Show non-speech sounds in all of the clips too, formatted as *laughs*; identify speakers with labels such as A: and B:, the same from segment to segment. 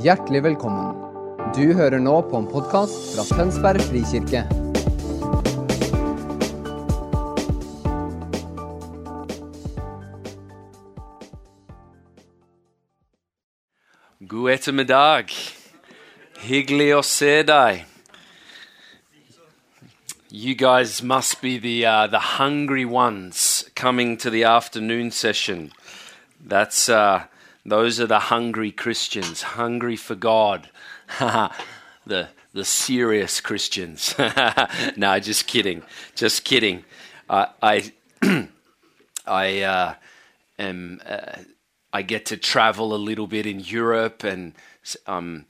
A: Hjertelig velkommen. Du hører nå på en podkast fra Tønsberg frikirke.
B: God ettermiddag. Hyggelig å se deg. You guys must be the uh, the hungry ones coming to the afternoon session. That's uh, those are the hungry Christians, hungry for God. *laughs* the the serious Christians. *laughs* no, just kidding. Just kidding. I *clears throat* I uh, am. Uh, I get to travel a little bit in Europe and um,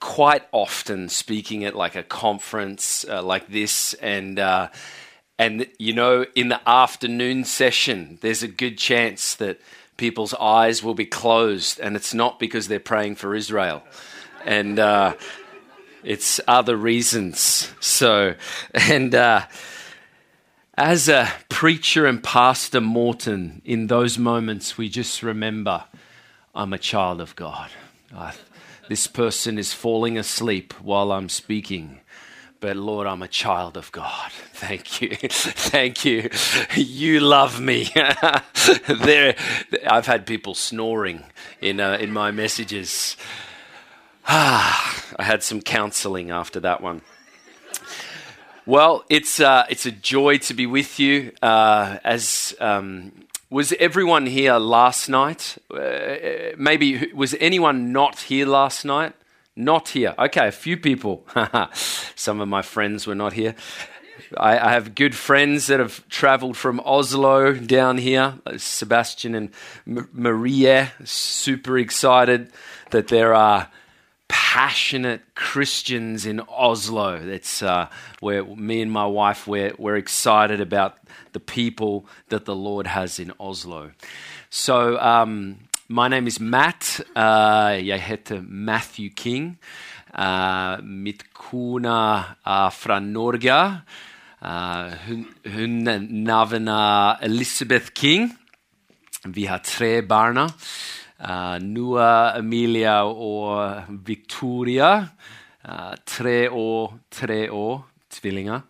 B: quite often speaking at like a conference uh, like this and uh, and you know in the afternoon session there's a good chance that people's eyes will be closed and it's not because they're praying for Israel and uh, it's other reasons so and uh, as a preacher and pastor Morton, in those moments, we just remember I'm a child of God. I, this person is falling asleep while I'm speaking. But Lord, I'm a child of God. Thank you. *laughs* Thank you. You love me. *laughs* there, I've had people snoring in, uh, in my messages. Ah, *sighs* I had some counseling after that one. Well, it's uh, it's a joy to be with you. Uh, as um, was everyone here last night? Uh, maybe was anyone not here last night? Not here. Okay, a few people. *laughs* Some of my friends were not here. I, I have good friends that have travelled from Oslo down here. Sebastian and M- Maria, super excited that there are passionate Christians in Oslo. That's uh, where me and my wife we're, we're excited about the people that the Lord has in Oslo. So um, my name is Matt. Uh, jeg heter Matthew King. Uh, mitt kone er fra Norge. Uh, hun, hun navnet Elizabeth King. Vi har tre barna. Uh, Noah, Emilia og Victoria. Uh, tre år, tre år, tvillinger.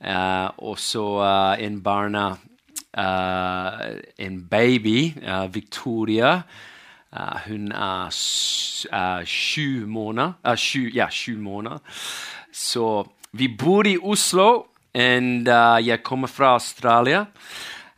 B: Uh, og så en barna En baby, Victoria. hun er sju måneder. Sju, ja, sju måneder. Så vi bor i Oslo, og jeg kommer fra Australia.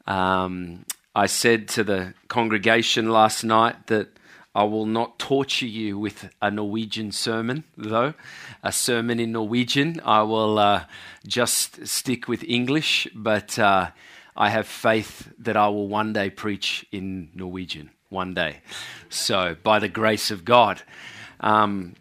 B: Um, I said to the congregation last night that I will not torture you with a Norwegian sermon, though, a sermon in Norwegian. I will uh, just stick with English, but uh, I have faith that I will one day preach in Norwegian, one day. So, by the grace of God. Um,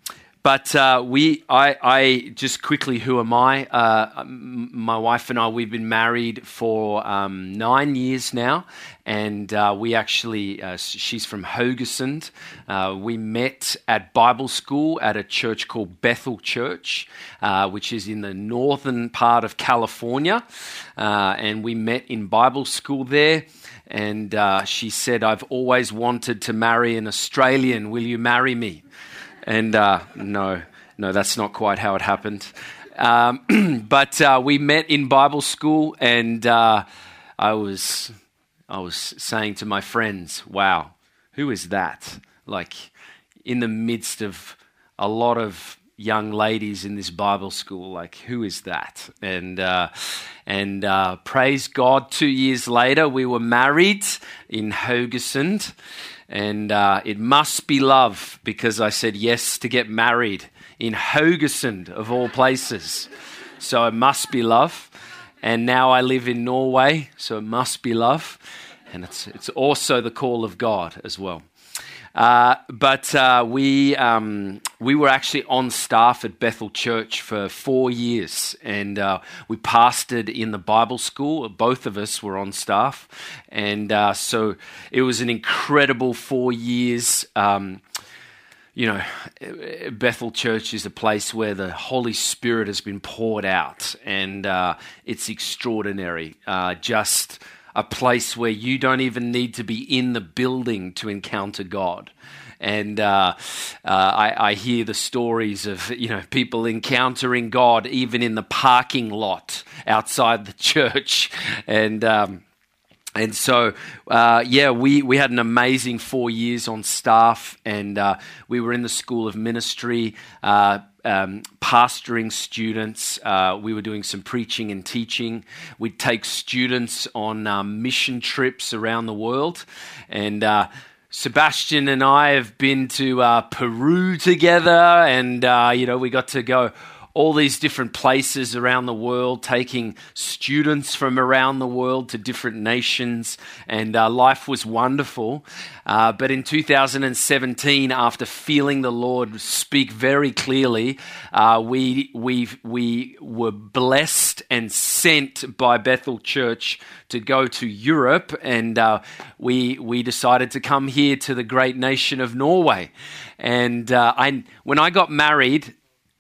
B: but uh, we, I, I, just quickly, who am I? Uh, my wife and I, we've been married for um, nine years now, and uh, we actually, uh, she's from Haugesund. Uh, we met at Bible school at a church called Bethel Church, uh, which is in the northern part of California, and we met in Bible school there. And she said, "I've always wanted to marry an Australian. Will you marry me?" And uh, no, no, that's not quite how it happened. Um, *clears throat* but uh, we met in Bible school, and uh, I was, I was saying to my friends, "Wow, who is that?" Like in the midst of a lot of young ladies in this Bible school, like who is that? And uh, and uh, praise God, two years later we were married in Haugesund. And uh, it must be love because I said yes to get married in Haugesund, of all places. So it must be love. And now I live in Norway, so it must be love. And it's, it's also the call of God as well. Uh, but uh, we, um, we were actually on staff at Bethel Church for four years, and uh, we pastored in the Bible school. Both of us were on staff, and uh, so it was an incredible four years. Um, you know, Bethel Church is a place where the Holy Spirit has been poured out, and uh, it's extraordinary. Uh, just a place where you don't even need to be in the building to encounter God. And uh, uh, I, I, hear the stories of you know people encountering God even in the parking lot outside the *laughs* church, and um, and so, uh, yeah, we, we had an amazing four years on staff, and uh, we were in the School of Ministry, uh, um, pastoring students. Uh, we were doing some preaching and teaching. We'd take students on um, mission trips around the world. And uh, Sebastian and I have been to uh, Peru together, and, you know, we got to go all these different places around the world, taking students from around the world to different nations, and uh, life was wonderful. Uh, but in 2017, after feeling the Lord speak very clearly, uh, we, we, we were blessed and sent by Bethel Church to go to Europe, and uh, we, we decided to come here to the great nation of Norway. And uh, I, when I got married,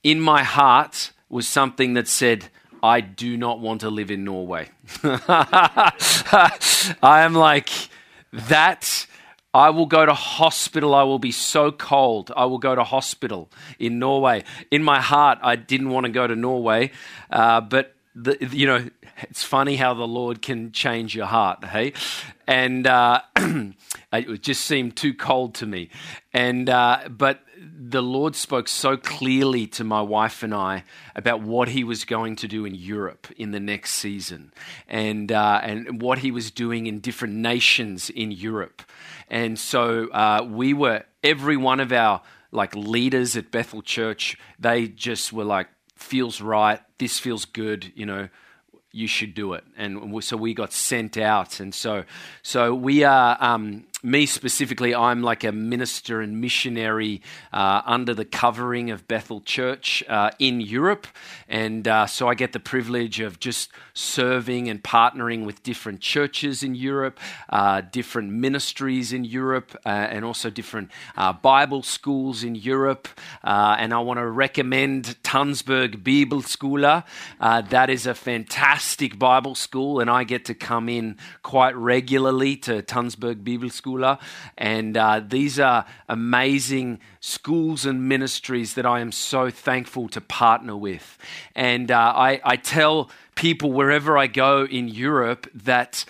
B: in my heart was something that said, I do not want to live in Norway. *laughs* I am like, that. I will go to hospital. I will be so cold. I will go to hospital in Norway. In my heart, I didn't want to go to Norway, uh, but the, you know, it's funny how the Lord can change your heart, hey? And uh, *clears throat* it just seemed too cold to me. And uh, but the Lord spoke so clearly to my wife and I about what He was going to do in Europe in the next season, and uh, and what He was doing in different nations in Europe, and so uh, we were every one of our like leaders at Bethel Church. They just were like, feels right. This feels good. You know, you should do it. And so we got sent out. And so, so we are, um, me specifically, I'm like a minister and missionary uh, under the covering of Bethel Church uh, in Europe. And uh, so I get the privilege of just serving and partnering with different churches in Europe, uh, different ministries in Europe, uh, and also different uh, Bible schools in Europe. and I want to recommend Tønsberg Bibelskole. that is a fantastic Bible school, and I get to come in quite regularly to Tønsberg Bibelskole and uh, these are amazing schools and ministries that I am so thankful to partner with. And uh, I, I tell people wherever I go in Europe that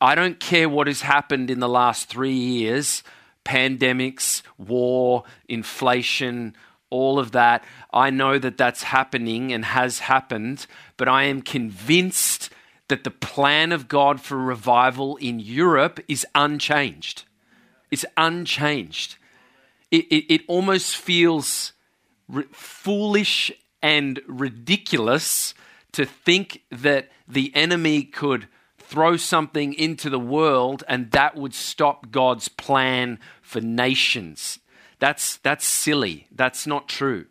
B: I don't care what has happened in the last three years pandemics, war, inflation, all of that. I know that that's happening and has happened, but I am convinced that the plan of God for revival in Europe is unchanged. It's unchanged. It, it, it almost feels r- foolish and ridiculous to think that the enemy could throw something into the world and that would stop God's plan for nations. That's, that's silly. That's not true.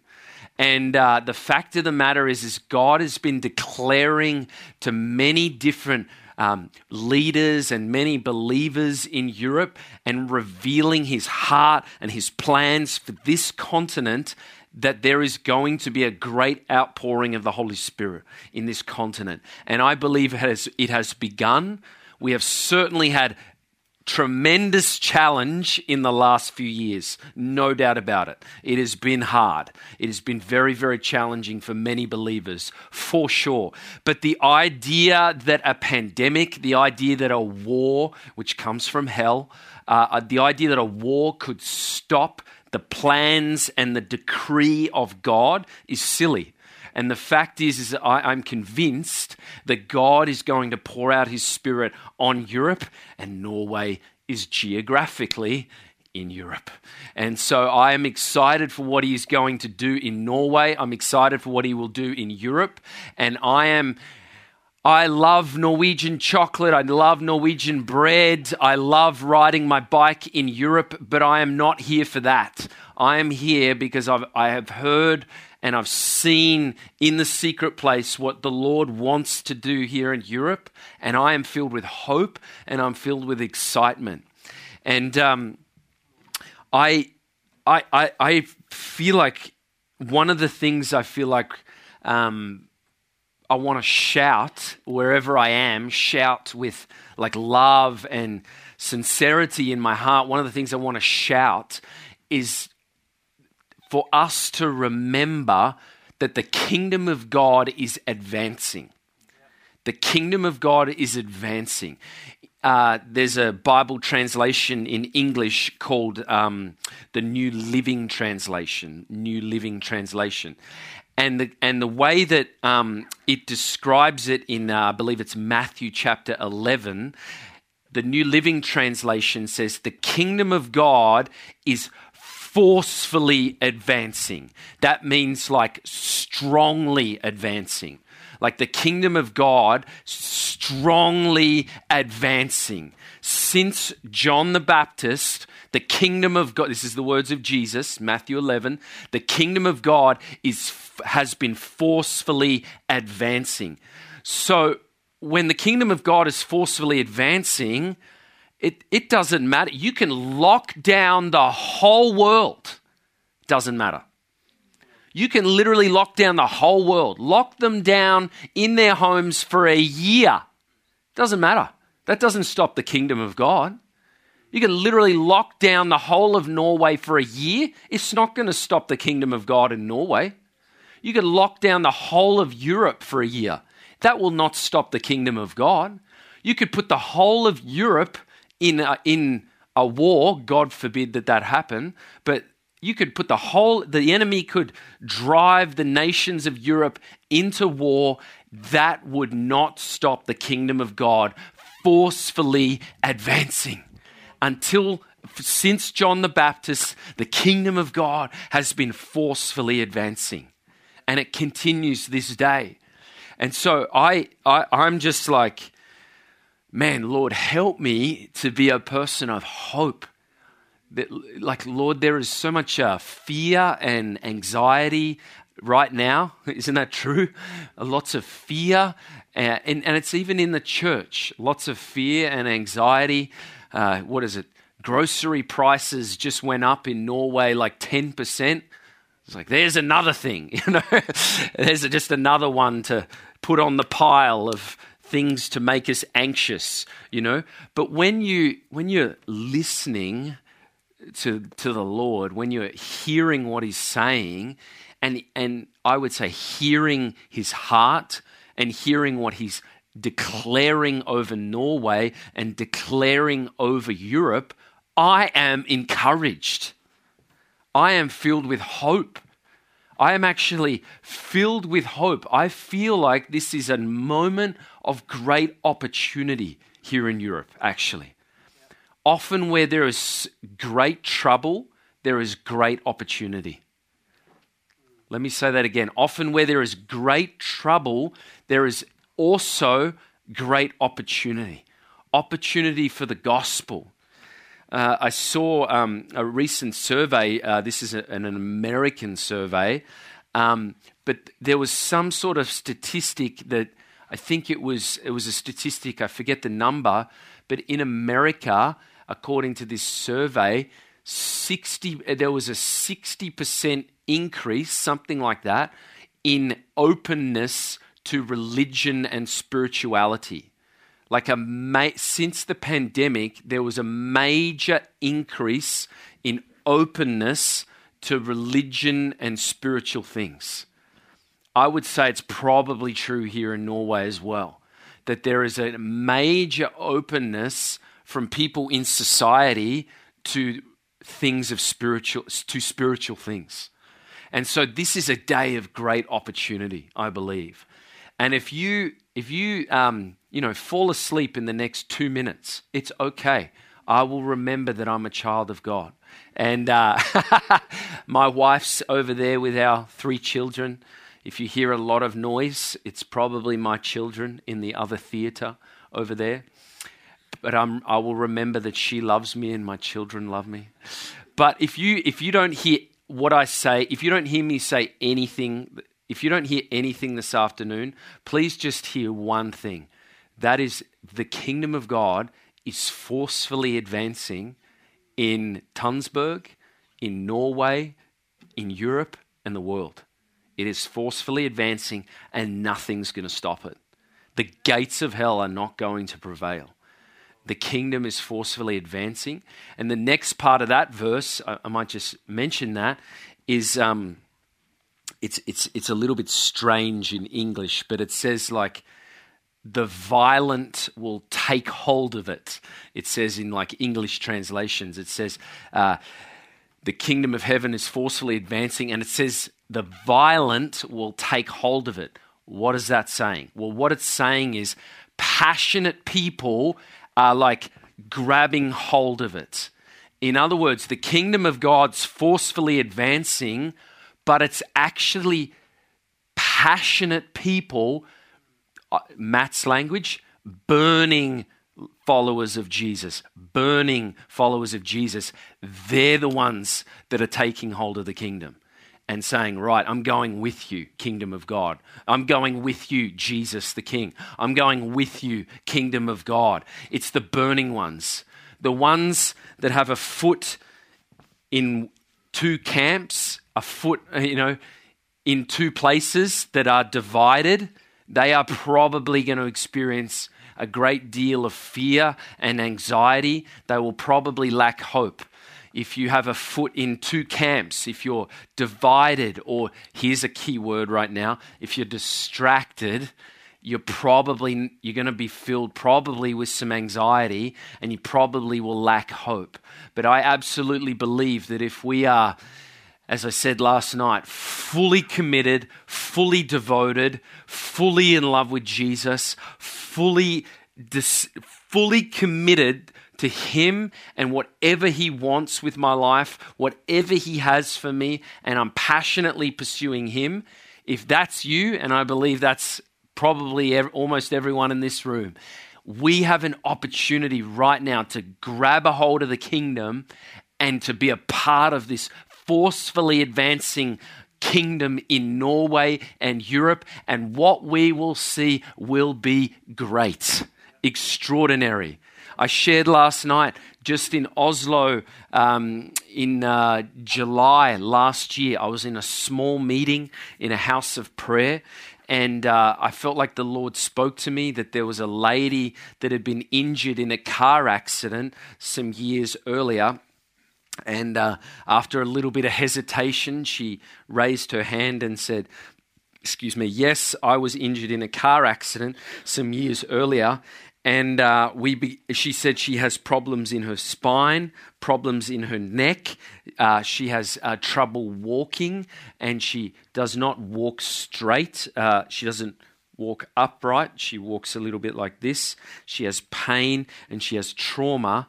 B: And uh, the fact of the matter is, is God has been declaring to many different um, leaders and many believers in Europe and revealing his heart and his plans for this continent that there is going to be a great outpouring of the Holy Spirit in this continent. And I believe it has, it has begun. We have certainly had tremendous challenge in the last few years, no doubt about it. It has been hard. It has been very, very challenging for many believers, for sure. But the idea that a pandemic, the idea that a war, which comes from hell, uh, uh the idea that a war could stop the plans and the decree of God is silly. And the fact is, is I, am convinced that God is going to pour out his spirit on Europe, and Norway is geographically in Europe. And so I am excited for what he is going to do in Norway. I'm excited for what he will do in Europe. And I am. I love Norwegian chocolate. I love Norwegian bread. I love riding my bike in Europe, but I am not here for that. I am here because I've, I have heard and I've seen in the secret place what the Lord wants to do here in Europe, and I am filled with hope and I'm filled with excitement. And um, I, I, I, I, feel like one of the things I feel like um, I want to shout wherever I am, shout with like love and sincerity in my heart. One of the things I want to shout is for us to remember that the kingdom of God is advancing. The kingdom of God is advancing. Uh, there's a Bible translation in English called um, the New Living Translation. New Living Translation and the and the way that um, it describes it in uh, I believe it's Matthew chapter eleven, the New Living Translation says the kingdom of God is forcefully advancing. That means like strongly advancing. Like the kingdom of God strongly advancing. Since John the Baptist the kingdom of God, this is the words of Jesus, Matthew 11. The kingdom of God is, has been forcefully advancing. So when the kingdom of God is forcefully advancing, it, it doesn't matter. You can lock down the whole world. Doesn't matter. You can literally lock down the whole world, lock them down in their homes for a year. Doesn't matter. That doesn't stop the kingdom of God. You can literally lock down the whole of Norway for a year. It's not going to stop the kingdom of God in Norway. You can lock down the whole of Europe for a year. That will not stop the kingdom of God. You could put the whole of Europe in a, in a war. God forbid that that happen. But you could put the whole, the enemy could drive the nations of Europe into war. That would not stop the kingdom of God forcefully advancing until since John the Baptist, the kingdom of God has been forcefully advancing. And it continues this day. And so I, I I'm just like, man, Lord, help me to be a person of hope. That, like, Lord, there is so much uh, fear and anxiety right now. *laughs* Isn't that true? *laughs* Lots of fear. Uh, and, and it's even in the church. Lots of fear and anxiety uh, what is it? Grocery prices just went up in Norway like 10%. It's like, there's another thing, *laughs* you know, there's just another one to put on the pile of things to make us anxious, you know. But when you when you're listening to to the Lord, when you're hearing what He's saying, and and I would say hearing His heart and hearing what He's declaring over Norway and declaring over Europe, I am encouraged. I am filled with hope. I am actually filled with hope. I feel like this is a moment of great opportunity here in Europe, actually. Often, where there is great trouble, there is great opportunity. Let me say that again. Often, where there is great trouble, there is also great opportunity opportunity for the gospel. Uh, I saw um, a recent survey. Uh, this is a, an American survey, um, but there was some sort of statistic that I think it was it was a statistic. I forget the number, but in America, according to this survey, sixty there was a sixty percent increase, something like that, in openness to religion and spirituality. Like a ma- since the pandemic, there was a major increase in openness to religion and spiritual things. I would say it's probably true here in Norway as well. That there is a major openness from people in society to things of spiritual to spiritual things. And so this is a day of great opportunity, I believe. And if you if you um, you know fall asleep in the next two minutes, it's okay. I will remember that I'm a child of God. And uh, *laughs* my wife's over there with our three children. If you hear a lot of noise, it's probably my children in the other theater over there. But I'm, I will remember that she loves me and my children love me. But if you if you don't hear what I say, if you don't hear me say anything if you don't hear anything this afternoon, please just hear one thing. That is, the kingdom of God is forcefully advancing in Tønsberg, in Norway, in Europe, and the world. It is forcefully advancing, and nothing's going to stop it. The gates of hell are not going to prevail. The kingdom is forcefully advancing. And the next part of that verse, I, I might just mention that, is um, it's, it's, it's a little bit strange in English, but it says like, the violent will take hold of it. It says in like English translations, it says, uh, the kingdom of heaven is forcefully advancing, and it says the violent will take hold of it. What is that saying? Well, what it's saying is passionate people are like grabbing hold of it. In other words, the kingdom of God's forcefully advancing, but it's actually passionate people, Uh, Matt's language, burning followers of Jesus, burning followers of Jesus, they're the ones that are taking hold of the kingdom and saying, Right, I'm going with you, kingdom of God. I'm going with you, Jesus the King. I'm going with you, kingdom of God. It's the burning ones, the ones that have a foot in two camps, a foot, uh, you know, in two places that are divided. They are probably going to experience a great deal of fear and anxiety. They will probably lack hope. If you have a foot in two camps, if you're divided, or here's a key word right now, if you're distracted, you're probably you're going to be filled probably with some anxiety and you probably will lack hope but i absolutely believe that if we are as i said last night fully committed fully devoted fully in love with jesus fully, dis, fully committed to Him and whatever He wants with my life, whatever He has for me, and I'm passionately pursuing Him. If that's you, and I believe that's probably ev- almost everyone in this room, we have an opportunity right now to grab a hold of the kingdom and to be a part of this forcefully advancing kingdom in Norway and Europe, and what we will see will be great, extraordinary. I shared last night just in Oslo um, in uh, July last year. I was in a small meeting in a house of prayer. And uh, I felt like the Lord spoke to me that there was a lady that had been injured in a car accident some years earlier and uh, after a little bit of hesitation, she raised her hand and said, Excuse me, yes, I was injured in a car accident some years earlier. And uh, we be, she said she has problems in her spine, problems in her neck. Uh, she has uh, trouble walking, and she does not walk straight. Uh, she doesn't walk upright. She walks a little bit like this. She has pain and she has trauma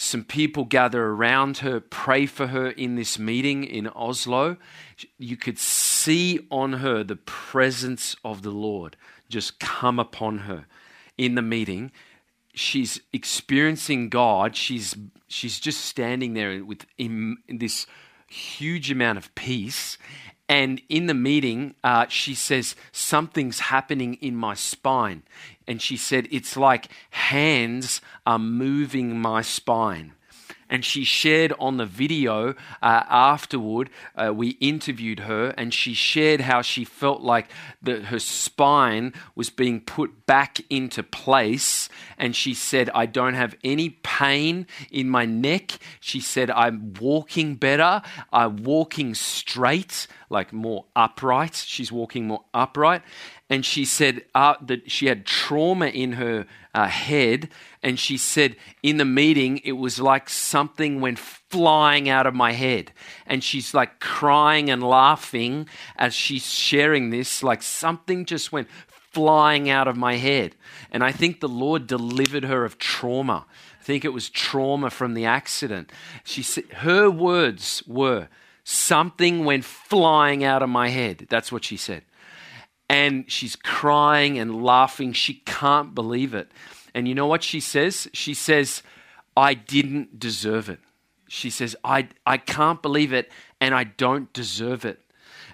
B: some people gather around her, pray for her in this meeting in Oslo. You could see on her the presence of the Lord just come upon her in the meeting. She's experiencing God. She's she's just standing there with this huge amount of peace. And in the meeting, uh, she says, Something's happening in my spine. And she said, It's like hands are moving my spine and she shared on the video uh, afterward. Uh, we interviewed her, and she shared how she felt like that her spine was being put back into place. And she said, "I don't have any pain in my neck." She said, "I'm walking better. I'm walking straight, like more upright. She's walking more upright." And she said uh, that she had trauma in her uh, head. And she said in the meeting, it was like something went flying out of my head. And she's like crying and laughing as she's sharing this, like something just went flying out of my head. And I think the Lord delivered her of trauma. I think it was trauma from the accident. She said her words were, Something went flying out of my head. That's what she said and she's crying and laughing. She can't believe it. And you know what she says? She says, I didn't deserve it. She says, I, I can't believe it and I don't deserve it.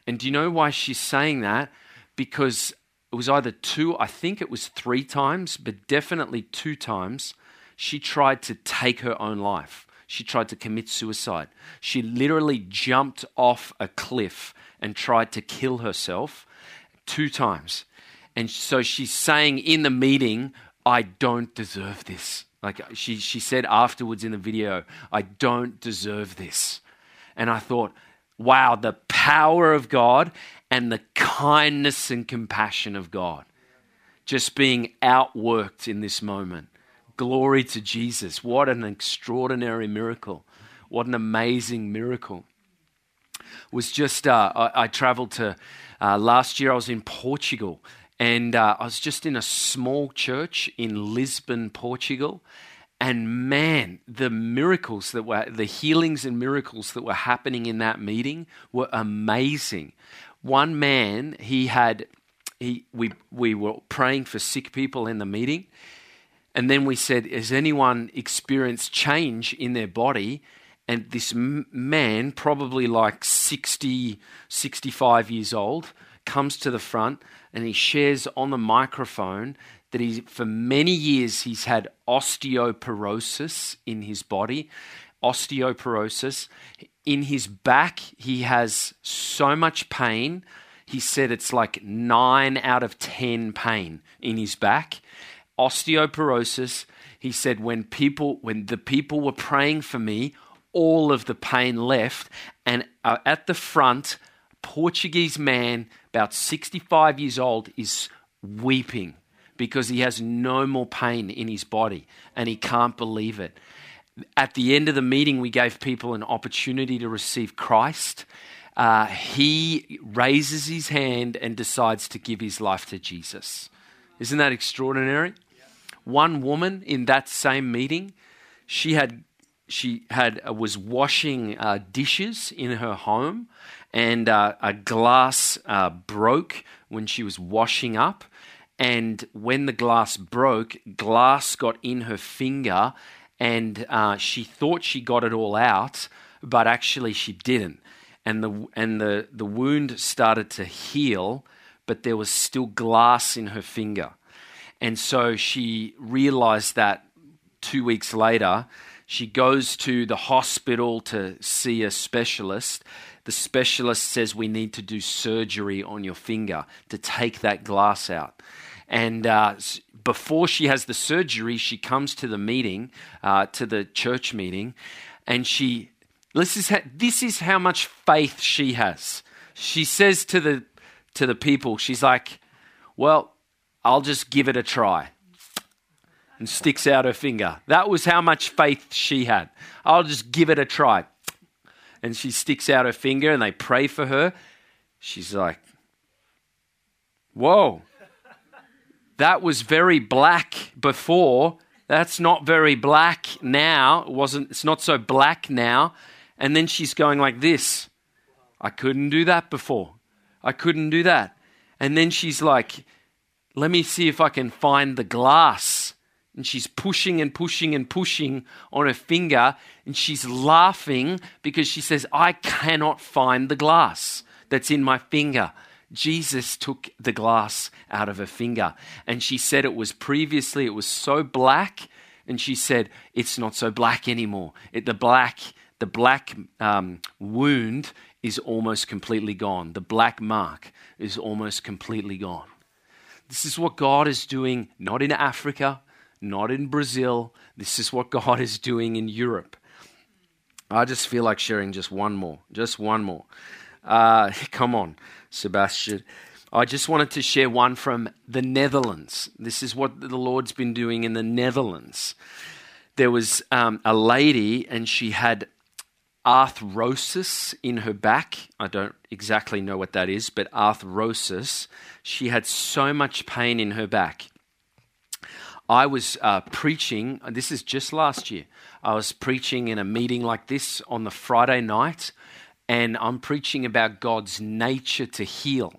B: And do you know why she's saying that? Because it was either two, I think it was three times, but definitely two times, she tried to take her own life. She tried to commit suicide. She literally jumped off a cliff and tried to kill herself two times. And so she's saying in the meeting, I don't deserve this. Like she, she said afterwards in the video, I don't deserve this. And I thought, wow, the power of God and the kindness and compassion of God just being outworked in this moment. Glory to Jesus. What an extraordinary miracle. What an amazing miracle. Was just, uh, I, I, traveled to, uh, last year I was in Portugal and uh, I was just in a small church in Lisbon, Portugal. And man, the miracles that were, the healings and miracles that were happening in that meeting were amazing. One man, he had, he, we, we were praying for sick people in the meeting. And then we said, Has anyone experienced change in their body? And this man, probably like 60, 65 years old, comes to the front and he shares on the microphone that he, for many years he's had osteoporosis in his body. Osteoporosis. In his back, he has so much pain. He said it's like nine out of 10 pain in his back. Osteoporosis. He said, when people, when the people were praying for me, all of the pain left. And uh, at the front, Portuguese man, about 65 years old, is weeping because he has no more pain in his body and he can't believe it. At the end of the meeting, we gave people an opportunity to receive Christ. Uh, he raises his hand and decides to give his life to Jesus. Isn't that extraordinary? One woman in that same meeting, she had she had uh, was washing uh, dishes in her home, and uh, a glass uh, broke when she was washing up. And when the glass broke, glass got in her finger, and uh, she thought she got it all out, but actually she didn't. And the and the the wound started to heal, but there was still glass in her finger. And so she realized that two weeks later, she goes to the hospital to see a specialist. The specialist says we need to do surgery on your finger to take that glass out. And uh, before she has the surgery, she comes to the meeting, uh, to the church meeting, and she this is how, this is how much faith she has. She says to the to the people, she's like, "Well, I'll just give it a try." And sticks out her finger. That was how much faith she had. I'll just give it a try. And she sticks out her finger and they pray for her. She's like, Whoa, that was very black before. That's not very black now. It wasn't, it's not so black now. And then she's going like this. I couldn't do that before. I couldn't do that. And then she's like, let me see if I can find the glass. And she's pushing and pushing and pushing on her finger. And she's laughing because she says, I cannot find the glass that's in my finger. Jesus took the glass out of her finger. And she said it was previously, it was so black. And she said, it's not so black anymore. It, the black, the black um, wound is almost completely gone. The black mark is almost completely gone. This is what God is doing, not in Africa, not in Brazil. This is what *laughs* God is doing in Europe. I just feel like sharing just one more, just one more. Uh, *laughs* come on, Sebastian. I just wanted to share one from the Netherlands. This is what the Lord's been doing in the Netherlands. There was um, a lady, and she had arthrosis in her back. I don't exactly know what that is, but arthrosis. She had so much pain in her back. I was uh, preaching, this is just last year. I was preaching in a meeting like this on the Friday night, and I'm preaching about God's nature to heal.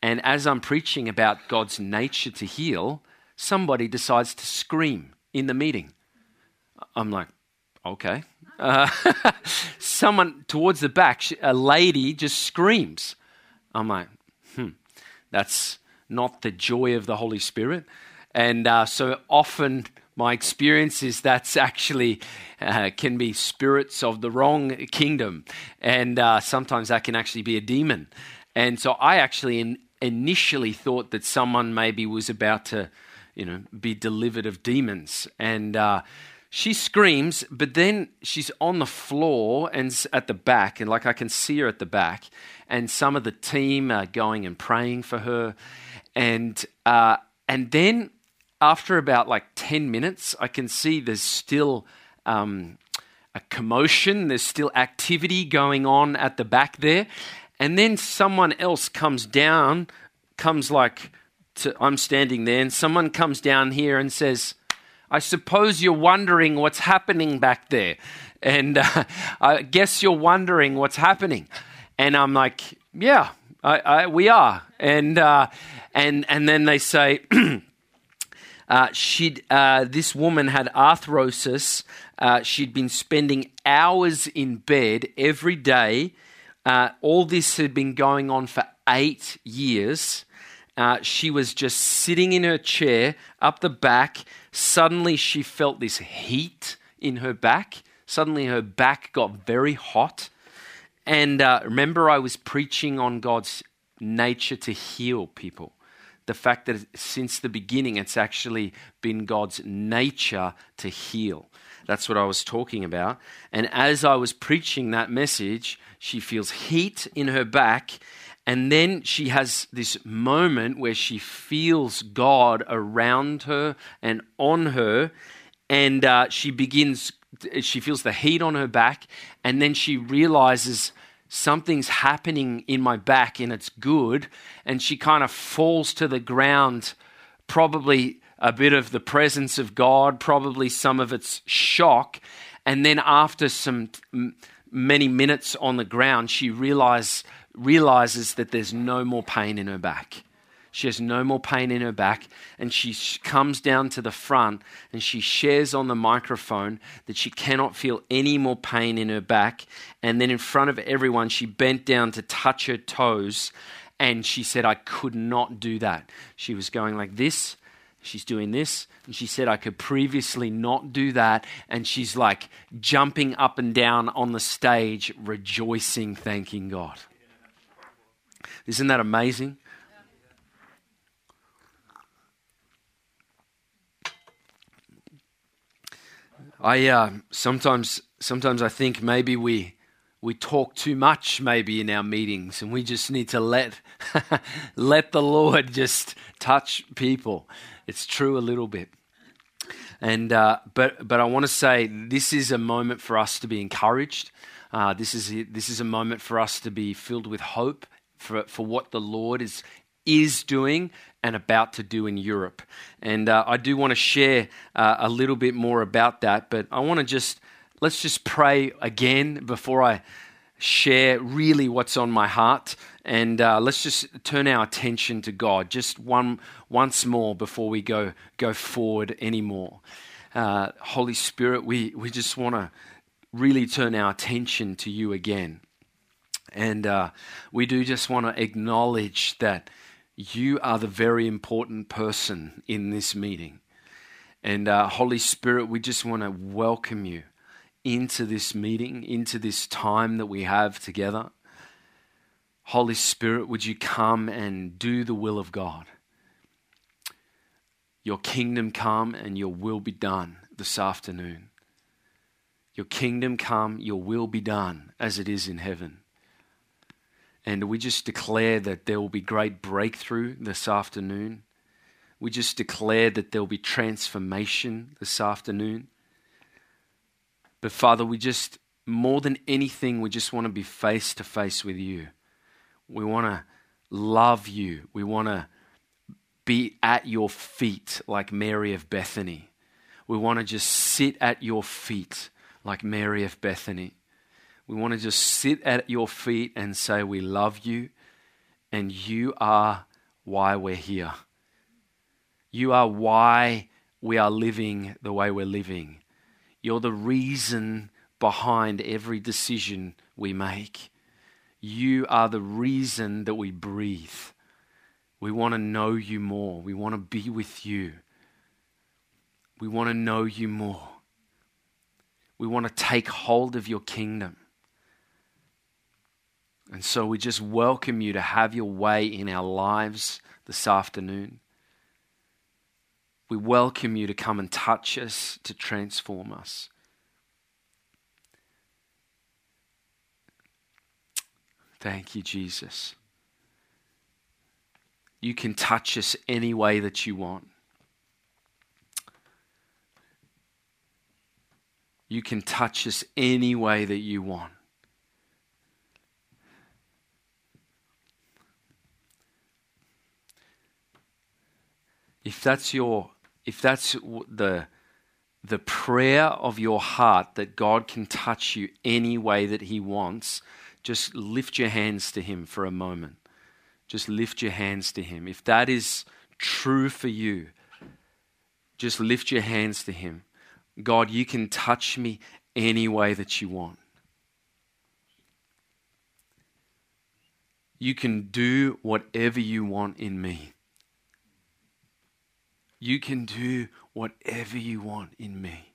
B: And as I'm preaching about God's nature to heal, somebody decides to scream in the meeting. I'm like, okay. Uh, *laughs* someone towards the back, a lady just screams. I'm like, hmm, that's not the joy of the Holy Spirit. And uh, so often my experience is that's actually uh, can be spirits of the wrong kingdom. And uh, sometimes that can actually be a demon. And so I actually in, initially thought that someone maybe was about to, you know, be delivered of demons. And uh, she screams, but then she's on the floor and at the back, and like I can see her at the back, and some of the team are going and praying for her, and uh, and then after about like ten minutes, I can see there's still. Um, a commotion, there's still activity going on at the back there. And then someone else comes down, comes like, to, I'm standing there, and someone comes down here and says, I suppose you're wondering what's happening back there. And uh, I guess you're wondering what's happening. And I'm like, yeah, I, I, we are. And, uh, and, and then they say, *clears throat* uh, she'd, uh, this woman had arthrosis. Uh, she'd been spending hours in bed every day. Uh, all this had been going on for eight years. Uh, she was just sitting in her chair up the back. Suddenly, she felt this heat in her back. Suddenly, her back got very hot. And uh, remember, I was preaching on God's nature to heal people. The fact that since the beginning, it's actually been God's nature to heal. That's what I was talking about. And as I was preaching that message, she feels heat in her back and then she has this moment where she feels God around her and on her, and uh, she begins, she feels the heat on her back, and then she realizes something's happening in my back and it's good, and she kind of falls to the ground, probably a bit of the presence of God, probably some of its shock, and then after some many minutes on the ground, she realizes realizes that there's no more pain in her back. She has no more pain in her back, and she comes down to the front and she shares on the microphone that she cannot feel any more pain in her back. And then, in front of everyone, she bent down to touch her toes, and she said, I could not do that. She was going like this, she's doing this, and she said, I could previously not do that. And she's like jumping up and down on the stage, rejoicing, thanking God. Isn't that amazing? I uh, sometimes sometimes I think maybe we we talk too much maybe in our meetings and we just need to let *laughs* let the Lord just touch people. It's true a little bit. And uh, but but I want to say this is a moment for us to be encouraged. Uh, this is this is a moment for us to be filled with hope for, for what the Lord is, is doing and about to do in Europe. And uh, I do want to share uh, a little bit more about that, but I want to just, let's just pray again before I share really what's on my heart. And uh, let's just turn our attention to God just one, once more before we go, go forward anymore. Uh, Holy Spirit, we, we just want to really turn our attention to you again. And uh, we do just want to acknowledge that you are the very important person in this meeting. And uh, Holy Spirit, we just want to welcome you into this meeting, into this time that we have together. Holy Spirit, would you come and do the will of God? Your kingdom come and your will be done this afternoon. Your kingdom come, your will be done as it is in heaven. And we just declare that there will be great breakthrough this afternoon. We just declare that there will be transformation this afternoon. But Father, we just, more than anything, we just want to be face to face with you. We want to love you. We want to be at your feet like Mary of Bethany. We want to just sit at your feet like Mary of Bethany. We want to just sit at your feet and say, We love you, and you are why we're here. You are why we are living the way we're living. You're the reason behind every decision we make. You are the reason that we breathe. We want to know you more. We want to be with you. We want to know you more. We want to take hold of your kingdom. And so we just welcome you to have your way in our lives this afternoon. We welcome you to come and touch us, to transform us. Thank you, Jesus. You can touch us any way that you want. You can touch us any way that you want. If that's your if that's the the prayer of your heart that God can touch you any way that he wants, just lift your hands to him for a moment. Just lift your hands to him. If that is true for you, just lift your hands to him. God, you can touch me any way that you want. You can do whatever you want in me. You can do whatever you want in me.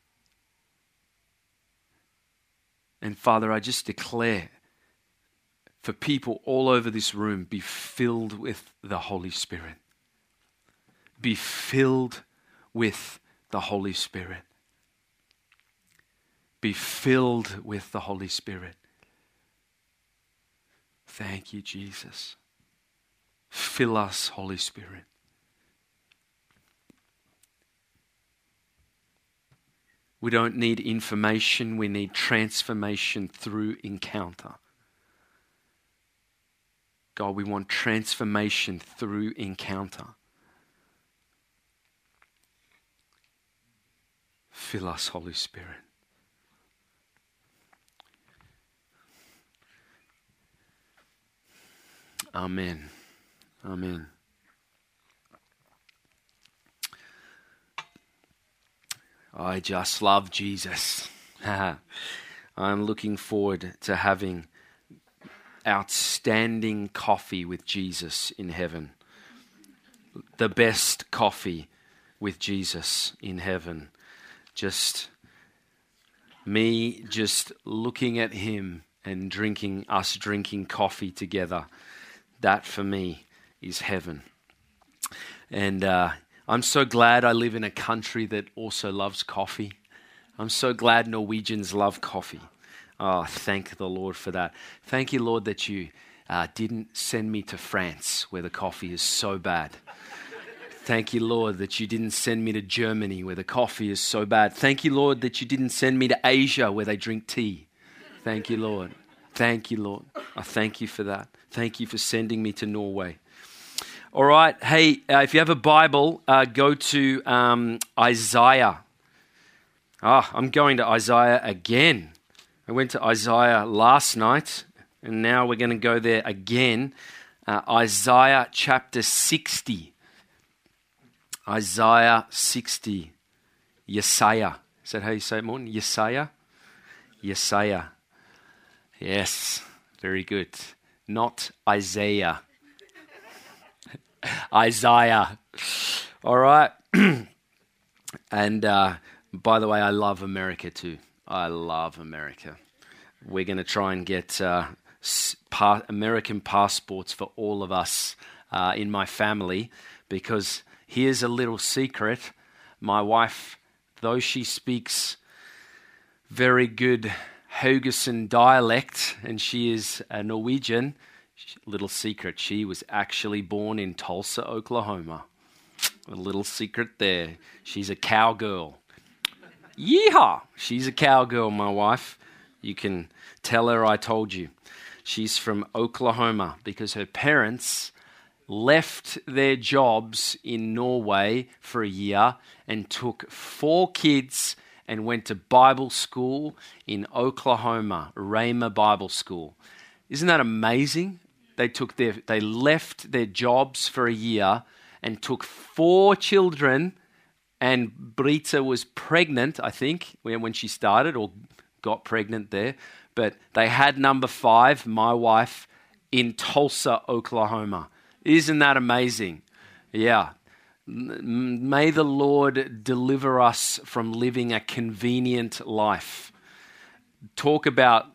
B: And Father, I just declare for people all over this room be filled with the Holy Spirit. Be filled with the Holy Spirit. Be filled with the Holy Spirit. Thank you, Jesus. Fill us, Holy Spirit. We don't need information, we need transformation through encounter. God, we want transformation through encounter. Fill us, Holy Spirit. Amen. Amen. I just love Jesus. *laughs* I'm looking forward to having outstanding coffee with Jesus in heaven. The best coffee with Jesus in heaven. Just me just looking at him and drinking us drinking coffee together. That for me is heaven. And uh, I'm so glad I live in a country that also loves coffee. I'm so glad Norwegians love coffee. Oh, thank the Lord for that. Thank you, Lord, that you uh, didn't send me to France where the coffee is so bad. Thank you, Lord, that you didn't send me to Germany where the coffee is so bad. Thank you, Lord, that you didn't send me to Asia where they drink tea. Thank you, Lord. Thank you, Lord. I thank you for that. Thank you for sending me to Norway. All right. Hey, uh, if you have a Bible, uh, go to um, Isaiah. Ah, I'm going to Isaiah again. I went to Isaiah last night, and now we're going to go there again. Uh, Isaiah chapter 60. Isaiah 60. Yesaiah. Is that how you say it, Morton? Yesaiah? Yesaiah. Yes, very good. Not Isaiah. Isaiah. All right. *clears throat* and uh, by the way, I love America too. I love America. We're going to try and get uh, pa- American passports for all of us uh, in my family because here's a little secret. My wife, though she speaks very good Haugesund dialect and she is a Norwegian, Little secret, she was actually born in Tulsa, Oklahoma. A little secret there. She's a cowgirl. Yeehaw! She's a cowgirl, my wife. You can tell her I told you. She's from Oklahoma because her parents left their jobs in Norway for a year and took four kids and went to Bible school in Oklahoma, Rhema Bible School. Isn't that amazing? They took their they left their jobs for a year and took four children and Brita was pregnant, I think, when she started or got pregnant there. But they had number five, my wife, in Tulsa, Oklahoma. Isn't that amazing? Yeah. May the Lord deliver us from living a convenient life. Talk about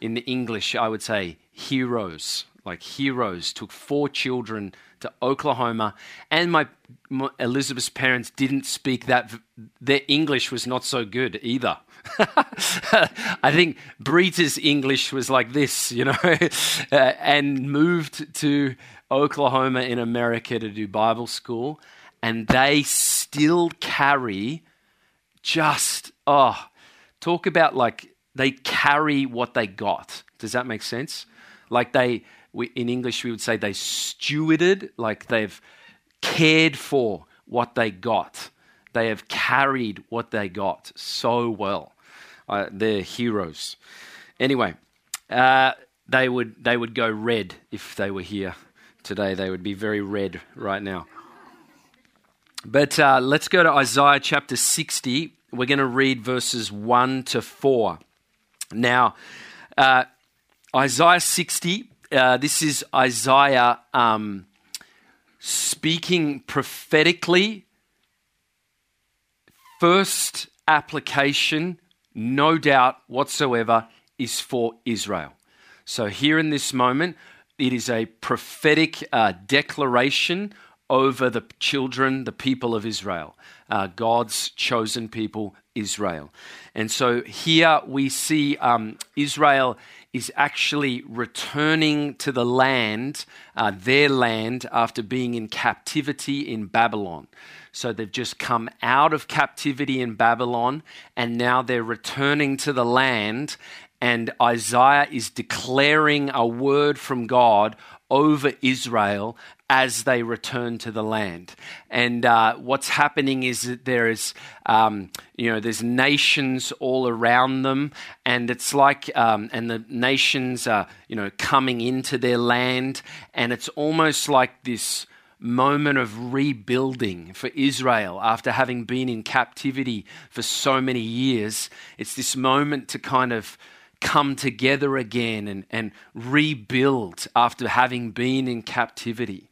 B: in the English, I would say heroes, like heroes, took four children to Oklahoma. And my, my Elizabeth's parents didn't speak that, their English was not so good either. *laughs* I think Brita's English was like this, you know, *laughs* uh, and moved to Oklahoma in America to do Bible school. And they still carry just, oh, talk about like they carry what they got. Does that make sense? Like they, we, in English, we would say they stewarded, like they've cared for what they got. They have carried what they got so well. Uh, they're heroes. Anyway, uh, they would they would go red if they were here today. They would be very red right now. But uh, let's go to Isaiah chapter 60. We're going to read verses 1 to 4. Now, uh, Isaiah 60, uh, this is Isaiah um, speaking prophetically. First application, no doubt whatsoever, is for Israel. So, here in this moment, it is a prophetic uh, declaration over the children, the people of Israel, uh, God's chosen people, Israel. And so here we see um, Israel is actually returning to the land, uh, their land, after being in captivity in Babylon. So they've just come out of captivity in Babylon and now they're returning to the land. And Isaiah is declaring a word from God over Israel as they return to the land. And uh, what's happening is that there is, um, you know, there's nations all around them, and it's like, um, and the nations are, you know, coming into their land, and it's almost like this moment of rebuilding for Israel after having been in captivity for so many years. It's this moment to kind of come together again and, and rebuild after having been in captivity.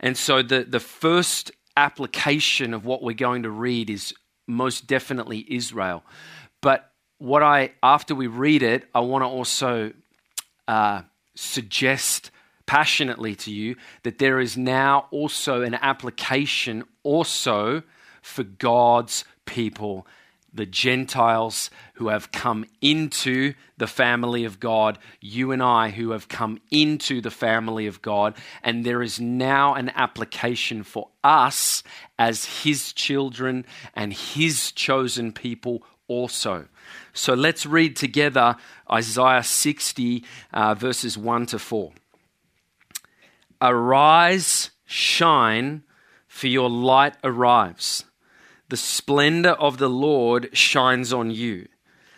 B: And so the, the first application of what we're going to read is most definitely Israel. But what I, after we read it, I want to also uh, suggest passionately to you that there is now also an application also for God's people the Gentiles who have come into the family of God, you and I who have come into the family of God, and there is now an application for us as His children and His chosen people also. So let's read together Isaiah 60, uh, verses 1 to 4. Arise, shine, for your light arrives the splendor of the Lord shines on you.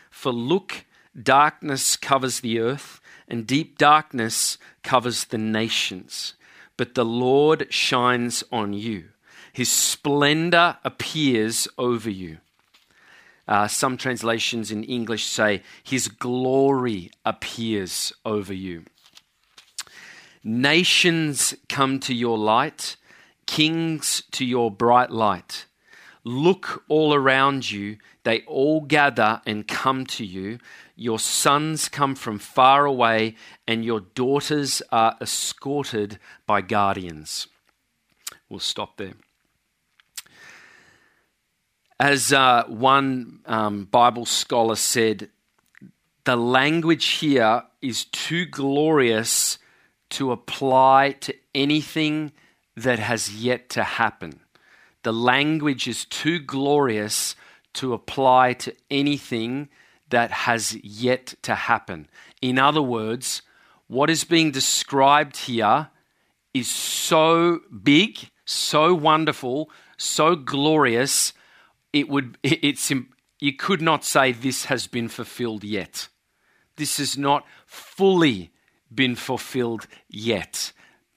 B: For look, darkness covers the earth, and deep darkness covers the nations. But the Lord shines on you. His splendor appears over you. Uh, some translations in English say, His glory appears over you. Nations come to your light, kings to your bright light. Look all around you. They all gather and come to you. Your sons come from far away, and your daughters are escorted by guardians. We'll stop there. As uh, one um, Bible scholar said, the language here is too glorious to apply to anything that has yet to happen the language is too glorious to apply to anything that has yet to happen. In other words, what is being described here is so big, so wonderful, so glorious. It would it's you could not say this has been fulfilled yet. This has not fully been fulfilled yet.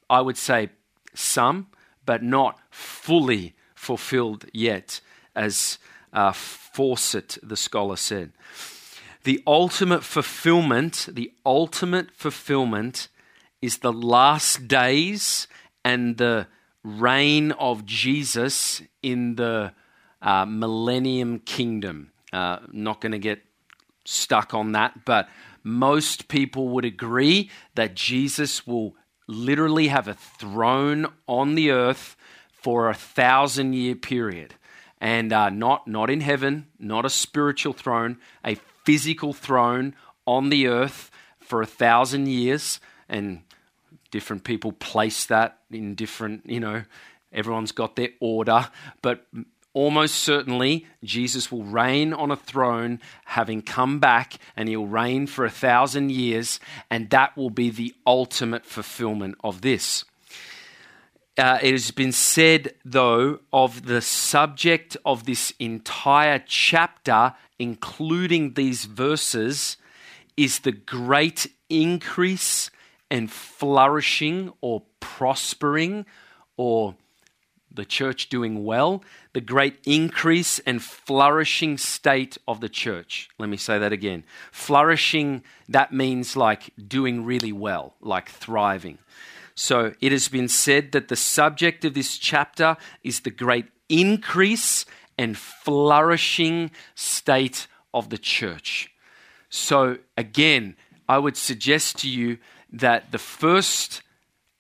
B: I would say some, but not fully fulfilled yet, as uh, Fausset, the scholar, said. The ultimate fulfillment, the ultimate fulfillment is the last days and the reign of Jesus in the uh, millennium kingdom. Uh, not going to get stuck on that, but most people would agree that Jesus will literally have a throne on the earth for a thousand year period. And uh, not, not in heaven, not a spiritual throne, a physical throne on the earth for a thousand years. And different people place that in different, you know, everyone's got their order. But almost certainly Jesus will reign on a throne, having come back, and he'll reign for a thousand years, and that will be the ultimate fulfillment of this. Uh, it has been said, though, of the subject of this entire chapter, including these verses, is the great increase and flourishing or prospering or the church doing well, the great increase and flourishing state of the church. Let me say that again. Flourishing, that means like doing really well, like thriving. So it has been said that the subject of this chapter is the great increase and flourishing state of the church. So again, I would suggest to you that the first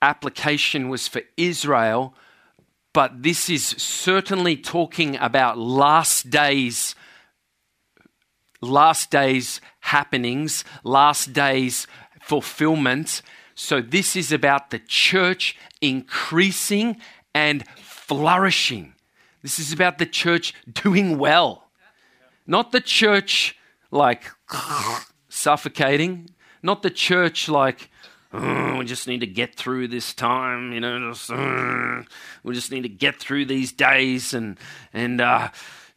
B: application was for Israel but this is certainly talking about last days last days happenings last days fulfillment so this is about the church increasing and flourishing this is about the church doing well not the church like *laughs* suffocating not the church like oh, we just need to get through this time, you know. Just, uh, we just need to get through these days, and and uh,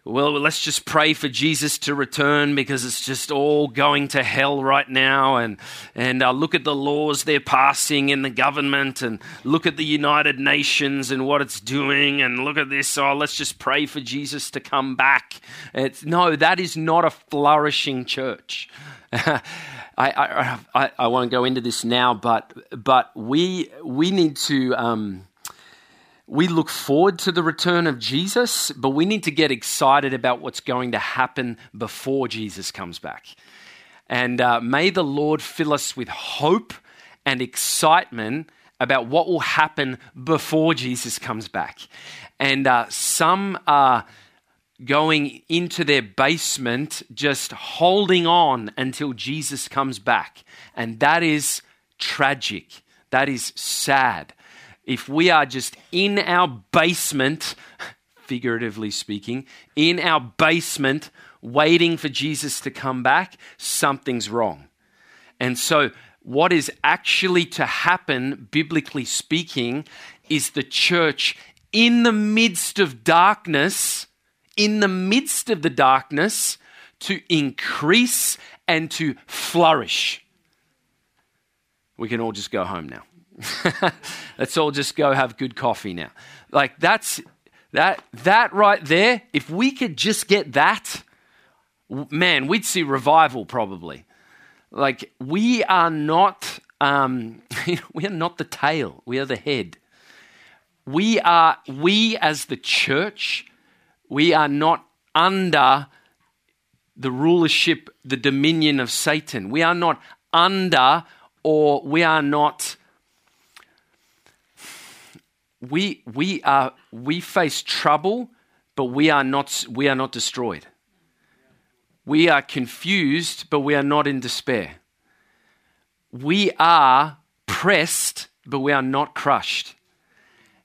B: well, let's just pray for Jesus to return because it's just all going to hell right now. And and uh, look at the laws they're passing in the government, and look at the United Nations and what it's doing, and look at this. Oh, let's just pray for Jesus to come back. It's, no, that is not a flourishing church. *laughs* I, I, I, won't go into this now, but, but we, we need to. Um, we look forward to the return of Jesus, but we need to get excited about what's going to happen before Jesus comes back. And uh, may the Lord fill us with hope and excitement about what will happen before Jesus comes back. And uh, some are going into their basement, just holding on until Jesus comes back. And that is tragic. That is sad. If we are just in our basement, *laughs* figuratively speaking, in our basement, waiting for Jesus to come back, something's wrong. And so, what is actually to happen, biblically speaking, is the church in the midst of darkness in the midst of the darkness to increase and to flourish. We can all just go home now. *laughs* Let's all just go have good coffee now. Like that's that that right there, if we could just get that, man, we'd see revival probably. Like we are not um, *laughs* we are not the tail, we are the head. We are we as the church we are not under the rulership, the dominion of Satan. We are not under or we are not we we are we face trouble but we are not we are not destroyed we are confused but we are not in despair we are pressed but we are not crushed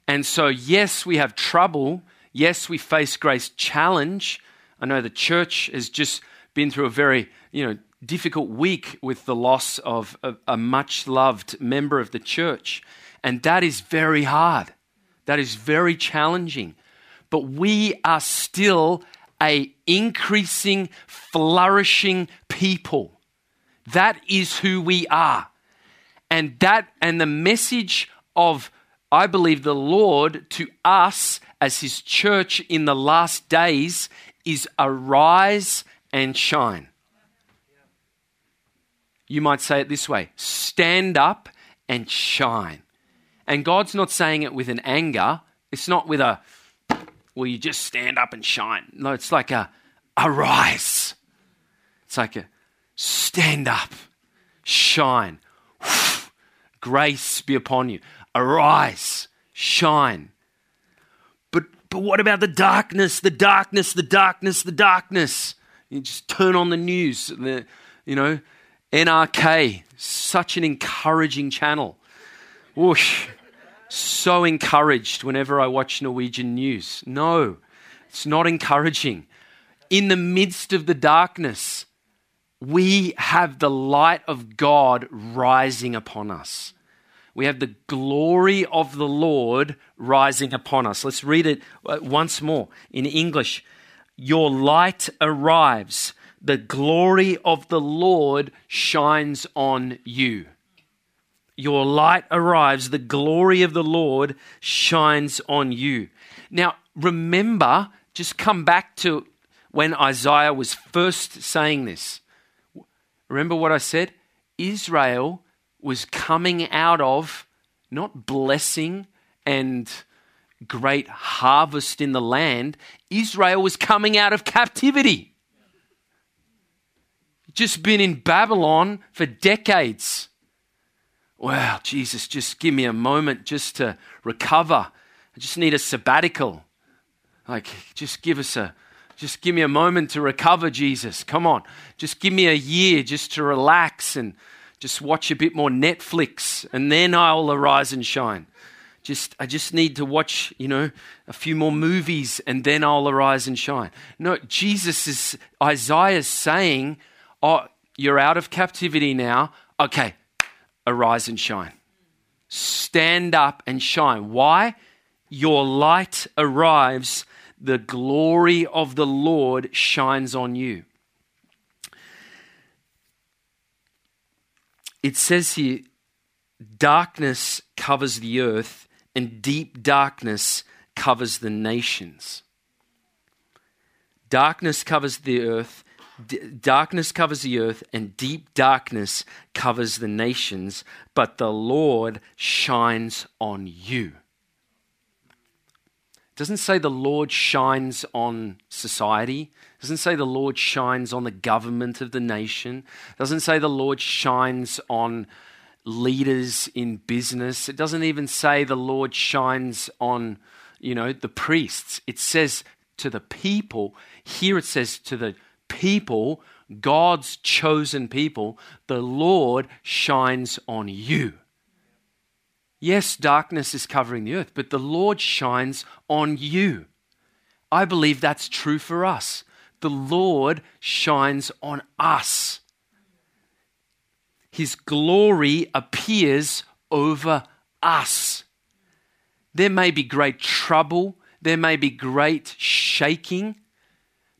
B: and so yes we have trouble Yes, we face grace challenge. I know the church has just been through a very, you know, difficult week with the loss of a, a much loved member of the church. And that is very hard. That is very challenging. But we are still a increasing, flourishing people. That is who we are. And that and the message of I believe the Lord to us as his church in the last days is arise and shine. You might say it this way stand up and shine. And God's not saying it with an anger. It's not with a, well, you just stand up and shine. No, it's like a, arise. It's like a, stand up, shine. Grace be upon you. Arise, shine. But, but what about the darkness, the darkness, the darkness, the darkness? You just turn on the news, the, you know, NRK, such an encouraging channel. Whoosh. So encouraged whenever I watch Norwegian news. No, it's not encouraging. In the midst of the darkness, we have the light of God rising upon us. We have the glory of the Lord rising upon us. Let's read it uh, once more in English. Your light arrives, the glory of the Lord shines on you. Your light arrives, the glory of the Lord shines on you. Now, remember, just come back to when Isaiah was first saying this. Remember what I said? Israel was coming out of not blessing and great harvest in the land, Israel was coming out of captivity. Just been in Babylon for decades. Wow, Jesus, just give me a moment just to recover. I just need a sabbatical. Like, just give us a, just give me a moment to recover, Jesus. Come on. Just give me a year just to relax and just watch a bit more Netflix, and then I'll arise and shine. Just, I just need to watch, you know, a few more movies, and then I'll arise and shine. No, Jesus is, Isaiah's saying, Oh, you're out of captivity now. Okay, arise and shine. Stand up and shine. Why? Your light arrives the glory of the Lord shines on you. It says here, darkness covers the earth and deep darkness covers the nations. Darkness covers the earth, D- darkness covers the earth, and deep darkness covers the nations, but the Lord shines on you It doesn't say the Lord shines on society. It doesn't say the Lord shines on the government of the nation. It doesn't say the Lord shines on leaders in business. It doesn't even say the Lord shines on, you know, the priests. It says to the people. Here it says to the people, God's chosen people, the Lord shines on you. Yes, darkness is covering the earth, but the Lord shines on you. I believe that's true for us. The Lord shines on us. His glory appears over us. There may be great trouble, there may be great shaking.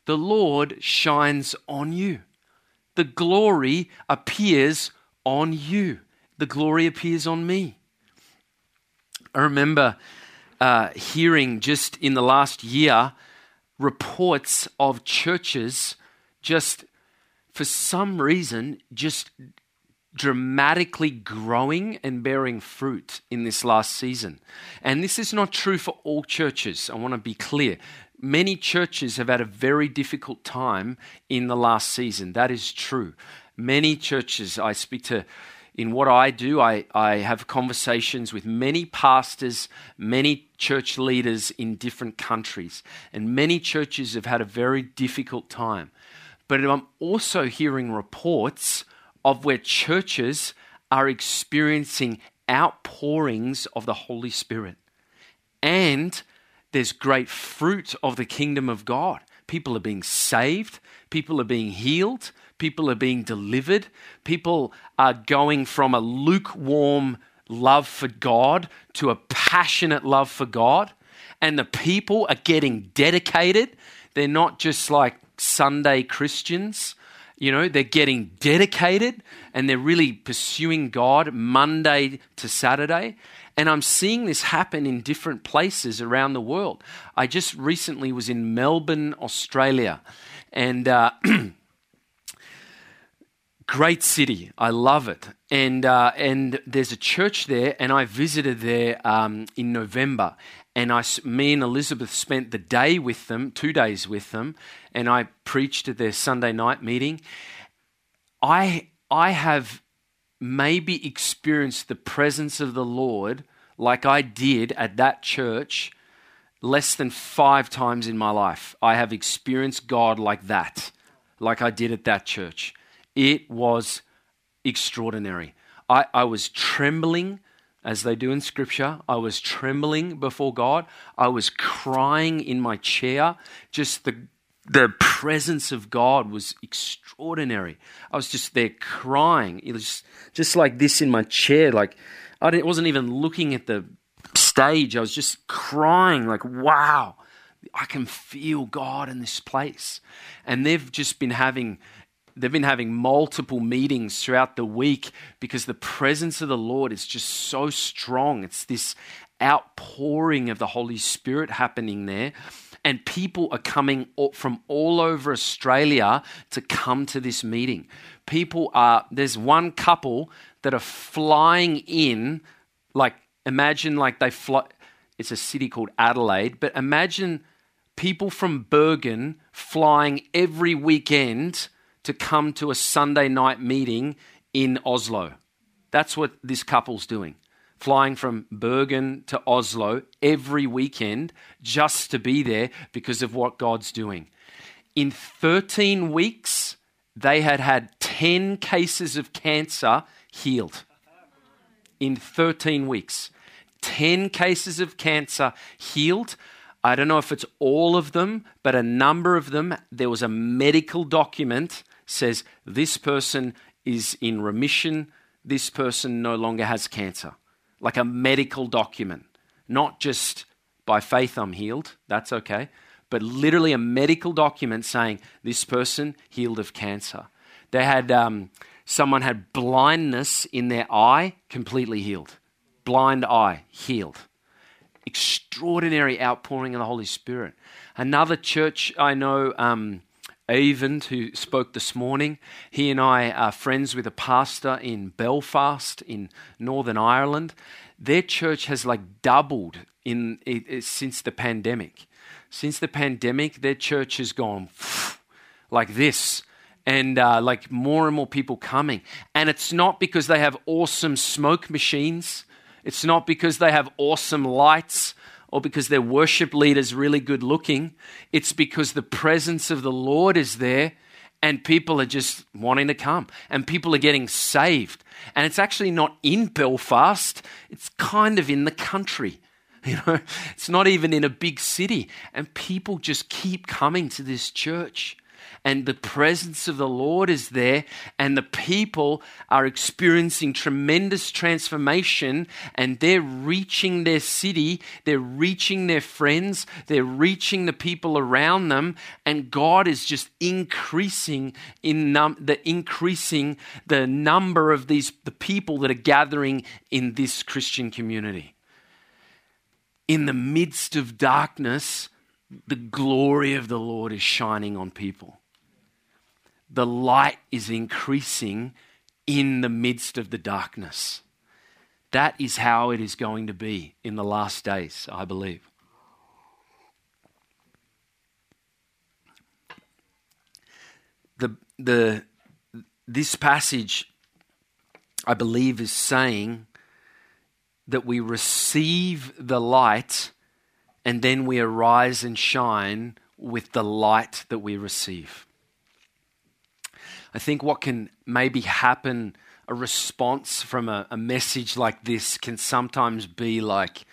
B: The Lord shines on you. The glory appears on you. The glory appears on me. I remember uh, hearing just in the last year reports of churches just for some reason just dramatically growing and bearing fruit in this last season. And this is not true for all churches. I want to be clear. Many churches have had a very difficult time in the last season. That is true. Many churches, I speak to in what I do, I, I have conversations with many pastors, many church leaders in different countries, and many churches have had a very difficult time. But I'm also hearing reports of where churches are experiencing outpourings of the Holy Spirit. And there's great fruit of the kingdom of God. People are being saved, people are being healed, People are being delivered. People are going from a lukewarm love for God to a passionate love for God. And the people are getting dedicated. They're not just like Sunday Christians. You know, they're getting dedicated and they're really pursuing God Monday to Saturday. And I'm seeing this happen in different places around the world. I just recently was in Melbourne, Australia, and uh, *clears throat* Great city. I love it. And, uh, and there's a church there, and I visited there um, in November. And I, me and Elizabeth spent the day with them, two days with them, and I preached at their Sunday night meeting. I I have maybe experienced the presence of the Lord like I did at that church less than five times in my life. I have experienced God like that, like I did at that church. It was extraordinary. I, I was trembling, as they do in Scripture. I was trembling before God. I was crying in my chair. Just the, the presence of God was extraordinary. I was just there crying. It was just, like this in my chair. Like I wasn't even looking at the stage. I was just crying, like, wow, I can feel God in this place. And they've just been having they've been having multiple meetings throughout the week because the presence of the Lord is just so strong. It's this outpouring of the Holy Spirit happening there. And people are coming from all over Australia to come to this meeting. People are, there's one couple that are flying in, like, imagine like they fly, it's a city called Adelaide, but imagine people from Bergen flying every weekend to come to a Sunday night meeting in Oslo. That's what this couple's doing. Flying from Bergen to Oslo every weekend just to be there because of what God's doing. In 13 weeks, they had had 10 cases of cancer healed. In 13 weeks. 10 cases of cancer healed. I don't know if it's all of them, but a number of them, there was a medical document says this person is in remission, this person no longer has cancer. Like a medical document, not just by faith I'm healed, that's okay, but literally a medical document saying this person healed of cancer. They had um, someone had blindness in their eye, completely healed. Blind eye healed. Extraordinary outpouring of the Holy Spirit. Another church I know, um, Avent, who spoke this morning, he and I are friends with a pastor in Belfast, in Northern Ireland. Their church has like doubled in since the pandemic. Since the pandemic, their church has gone like this and uh, like more and more people coming. And it's not because they have awesome smoke machines, it's not because they have awesome lights or because their worship leader's really good looking. It's because the presence of the Lord is there and people are just wanting to come and people are getting saved. And it's actually not in Belfast, it's kind of in the country. *laughs* You know, it's not even in a big city. And people just keep coming to this church and the presence of the Lord is there, and the people are experiencing tremendous transformation, and they're reaching their city, they're reaching their friends, they're reaching the people around them, and God is just increasing in num- the increasing the number of these the people that are gathering in this Christian community. In the midst of darkness, the glory of the Lord is shining on people the light is increasing in the midst of the darkness. That is how it is going to be in the last days, I believe. The, the, this passage, I believe, is saying that we receive the light and then we arise and shine with the light that we receive. I think what can maybe happen, a response from a, a message like this can sometimes be like,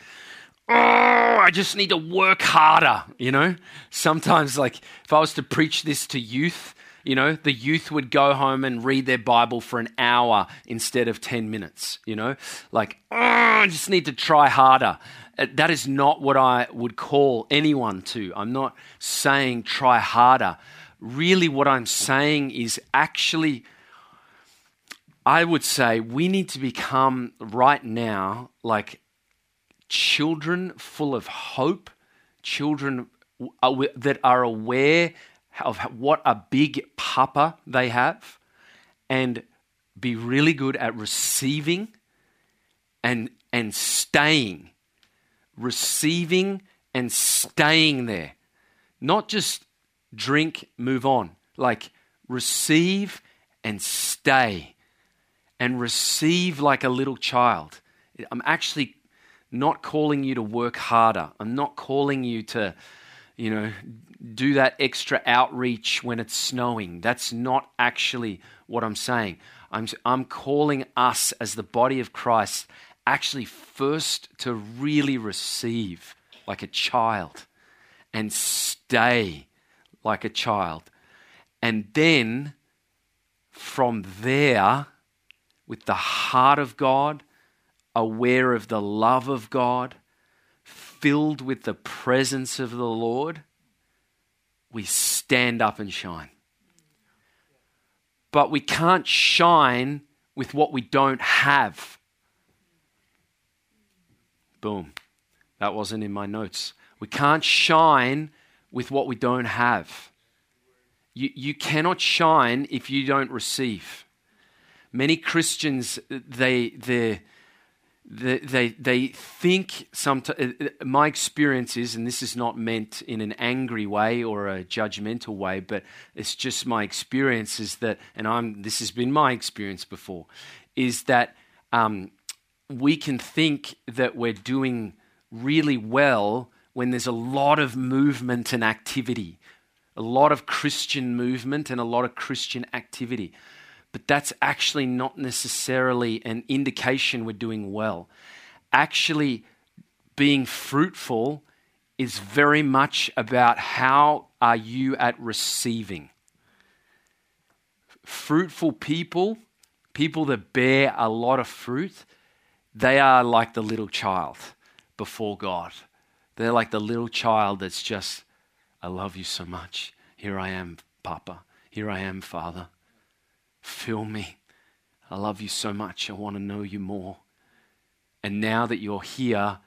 B: oh, I just need to work harder, you know? Sometimes, like, if I was to preach this to youth, you know, the youth would go home and read their Bible for an hour instead of 10 minutes, you know? Like, oh, I just need to try harder. Uh, that is not what I would call anyone to. I'm not saying try harder really what I'm saying is actually, I would say we need to become right now like children full of hope, children that are aware of what a big papa they have, and be really good at receiving and, and staying. Receiving and staying there. Not just drink, move on. Like receive and stay and receive like a little child. I'm actually not calling you to work harder. I'm not calling you to, you know, do that extra outreach when it's snowing. That's not actually what I'm saying. I'm, I'm calling us as the body of Christ actually first to really receive like a child and stay like a child. And then from there, with the heart of God, aware of the love of God, filled with the presence of the Lord, we stand up and shine. But we can't shine with what we don't have. Boom. That wasn't in my notes. We can't shine with what we don't have. You, you cannot shine if you don't receive. Many Christians, they, they, they, they, think sometimes, uh, uh, my experience is, and this is not meant in an angry way or a judgmental way, but it's just my experience is that, and I'm, this has been my experience before, is that um, we can think that we're doing really well when there's a lot of movement and activity, a lot of Christian movement and a lot of Christian activity but that's actually not necessarily an indication we're doing well. Actually, being fruitful is very much about how are you at receiving. Fruitful people, people that bear a lot of fruit, they are like the little child before God. They're like the little child that's just, I love you so much. Here I am, Papa. Here I am, Father. Fill me. I love you so much. I want to know you more. And now that you're here,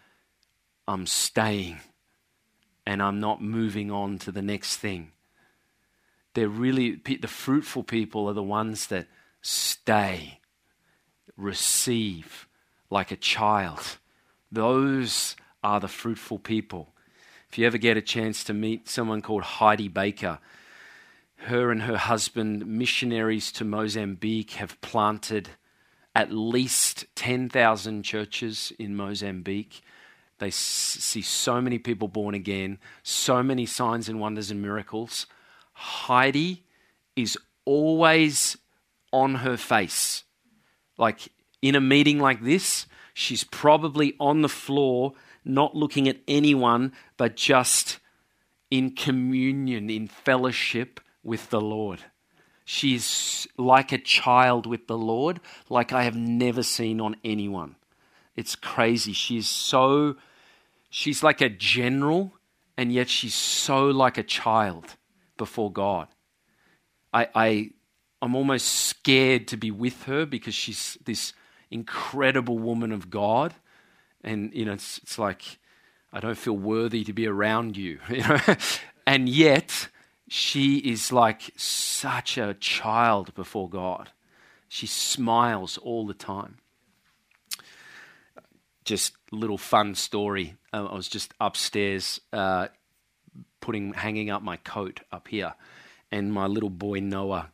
B: I'm staying and I'm not moving on to the next thing. They're really, the fruitful people are the ones that stay, receive like a child. Those are the fruitful people. If you ever get a chance to meet someone called Heidi Baker, her and her husband, missionaries to Mozambique, have planted at least 10,000 churches in Mozambique. They see so many people born again, so many signs and wonders and miracles. Heidi is always on her face. Like in a meeting like this, she's probably on the floor, not looking at anyone, but just in communion, in fellowship with the Lord. She's like a child with the Lord, like I have never seen on anyone. It's crazy. She's so, she's like a general, and yet she's so like a child before God. I, I, I'm almost scared to be with her because she's this incredible woman of God. And, you know, it's, it's like, I don't feel worthy to be around you, *laughs* you know. and yet, she is like such a child before God. She smiles all the time. Just little fun story. Uh, I was just upstairs uh, putting hanging up my coat up here, and my little boy Noah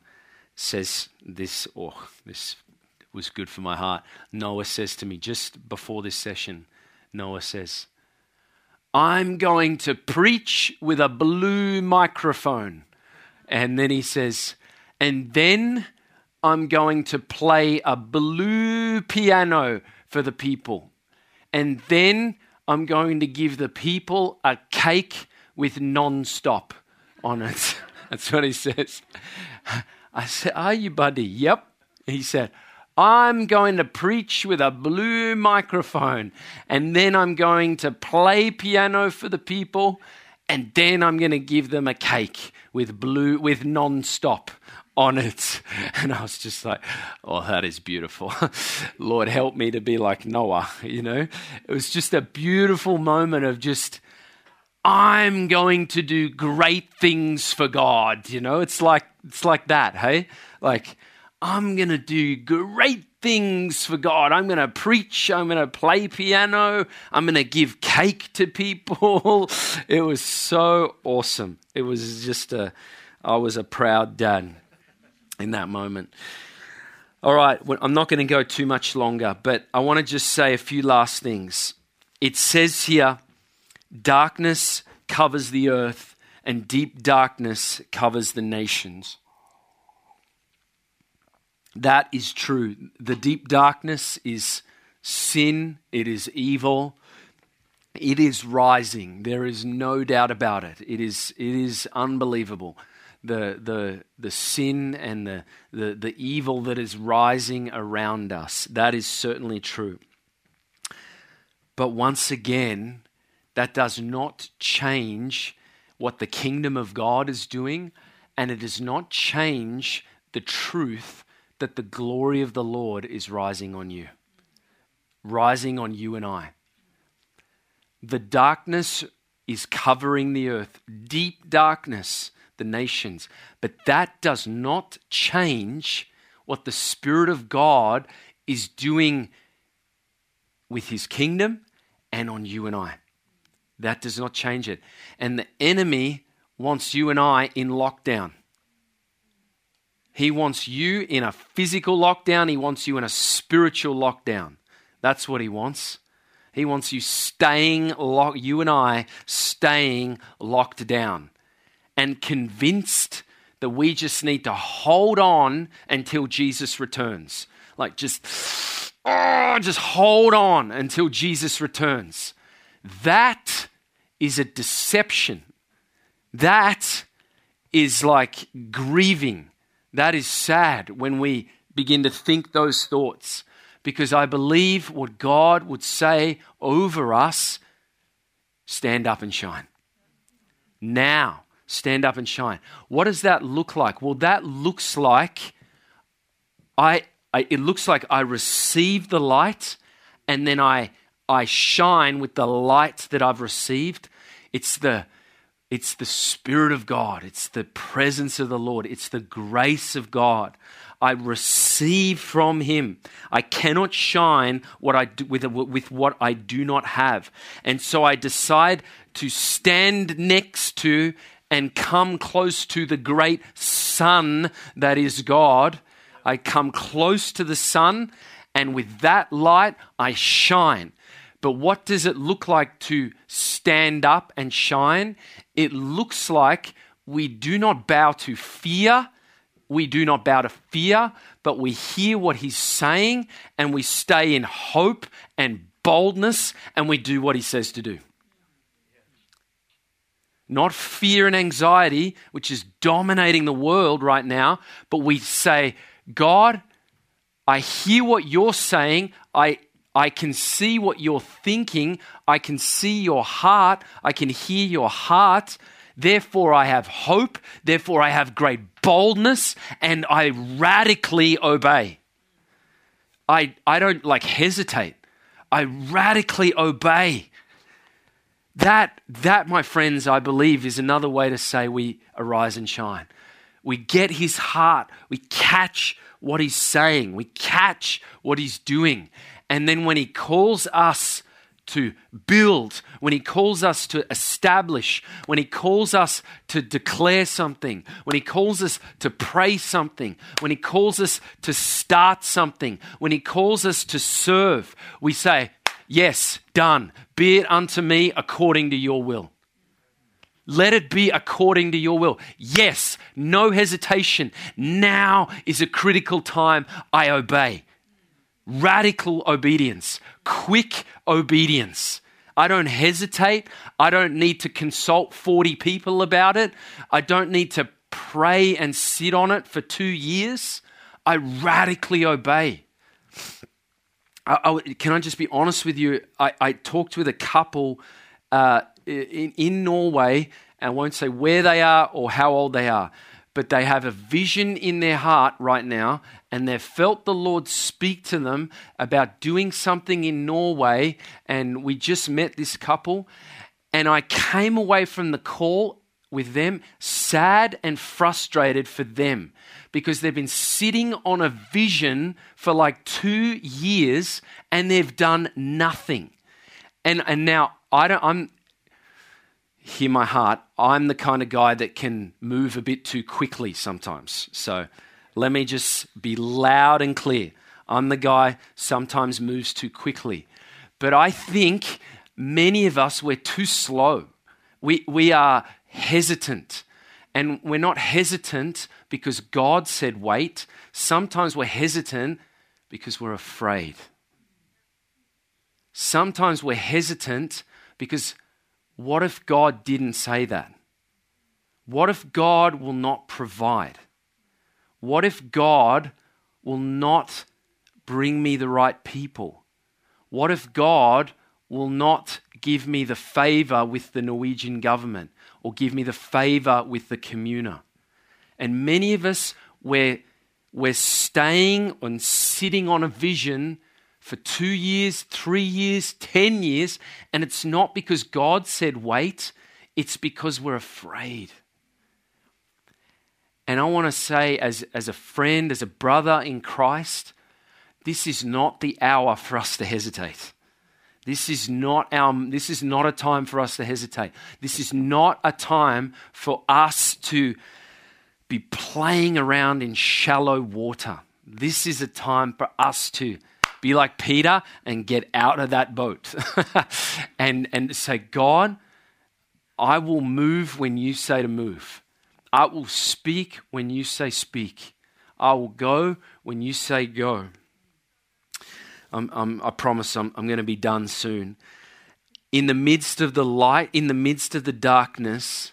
B: says this. Oh, this was good for my heart. Noah says to me just before this session. Noah says, I'm going to preach with a blue microphone. And then he says, and then I'm going to play a blue piano for the people. And then I'm going to give the people a cake with non stop on it. *laughs* That's what he says. I said, Are you, buddy? Yep. He said, I'm going to preach with a blue microphone, and then I'm going to play piano for the people, and then I'm going to give them a cake with blue with non-stop on it. *laughs* And I was just like, oh, that is beautiful. *laughs* Lord, help me to be like Noah, *laughs* you know? It was just a beautiful moment of just, I'm going to do great things for God, you know? It's like, it's like that, hey? Like, I'm going to do great things for God. I'm going to preach. I'm going to play piano. I'm going to give cake to people. *laughs* it was so awesome. It was just a, I was a proud dad. in that moment. All right, well, I'm not going to go too much longer, but I want to just say a few last things. It says here, darkness covers the earth, and deep darkness covers the nations. That is true. The deep darkness is sin, it is evil, it is rising. There is no doubt about it. It is, it is unbelievable. The, the, the sin and the, the, the evil that is rising around us. That is certainly true. But once again, that does not change what the kingdom of God is doing, and it does not change the truth that the glory of the Lord is rising on you, rising on you and I. The darkness is covering the earth, deep darkness, the nations. But that does not change what the Spirit of God is doing with His kingdom and on you and I. That does not change it. And the enemy wants you and I in lockdown. He wants you in a physical lockdown, he wants you in a spiritual lockdown. That's what he wants. He wants you staying locked, you and I staying locked down and convinced that we just need to hold on until Jesus returns. Like just, oh, just hold on until Jesus returns. That is a deception. That is like grieving. That is sad when we begin to think those thoughts because I believe what God would say over us stand up and shine. Now, stand up and shine. What does that look like? Well, that looks like I, I it looks like I receive the light and then I I shine with the light that I've received. It's the it's the Spirit of God. It's the presence of the Lord. It's the grace of God. I receive from Him. I cannot shine what I do, with, with what I do not have. And so I decide to stand next to and come close to the great sun that is God. I come close to the sun, and with that light, I shine. But what does it look like to stand up and shine? It looks like we do not bow to fear. We do not bow to fear, but we hear what he's saying and we stay in hope and boldness and we do what he says to do. Not fear and anxiety, which is dominating the world right now, but we say, God, I hear what you're saying. I I can see what you're thinking. I can see your heart. I can hear your heart. Therefore, I have hope. Therefore, I have great boldness and I radically obey. I, I don't like hesitate. I radically obey. That, that, my friends, I believe is another way to say we arise and shine. We get his heart. We catch what he's saying. We catch what he's doing. And then when He calls us to build, when He calls us to establish, when He calls us to declare something, when He calls us to pray something, when He calls us to start something, when He calls us to serve, we say, Yes, done. Be it unto me according to your will. Let it be according to your will. Yes, no hesitation. Now is a critical time. I obey radical obedience, quick obedience. I don't hesitate. I don't need to consult 40 people about it. I don't need to pray and sit on it for two years. I radically obey. I, I, can I just be honest with you? I, I talked with a couple uh, in, in Norway, and I won't say where they are or how old they are, but they have a vision in their heart right now, and they've felt the Lord speak to them about doing something in Norway. And we just met this couple, and I came away from the call with them sad and frustrated for them because they've been sitting on a vision for like two years and they've done nothing. And, and now I don't, I'm, hear my heart, I'm the kind of guy that can move a bit too quickly sometimes. So Let me just be loud and clear. I'm the guy sometimes moves too quickly. But I think many of us, we're too slow. We, we are hesitant. And we're not hesitant because God said wait. Sometimes we're hesitant because we're afraid. Sometimes we're hesitant because what if God didn't say that? What if God will not provide? What if God will not bring me the right people? What if God will not give me the favor with the Norwegian government or give me the favor with the communer? And many of us, we're, we're staying and sitting on a vision for two years, three years, ten years, and it's not because God said wait, it's because we're afraid. And I want to say, as, as a friend, as a brother in Christ, this is not the hour for us to hesitate. This is not our this is not a time for us to hesitate. This is not a time for us to be playing around in shallow water. This is a time for us to be like Peter and get out of that boat *laughs* and, and say, God, I will move when you say to move. I will speak when you say speak. I will go when you say go. I'm, I'm, i promise I'm, I'm going to be done soon. In the midst of the light, in the midst of the darkness,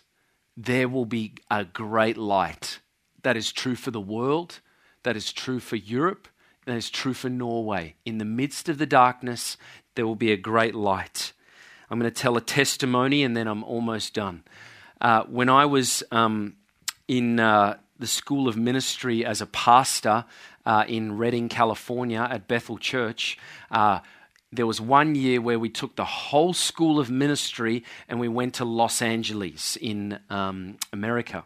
B: there will be a great light. That is true for the world, that is true for Europe, is true for Norway. In the midst of the darkness, there will be a great light. I'm going to tell a testimony and then I'm almost done. Uh, when I was um, in uh, the School of Ministry as a pastor uh, in Redding, California at Bethel Church, uh, there was one year where we took the whole School of Ministry and we went to Los Angeles in um, America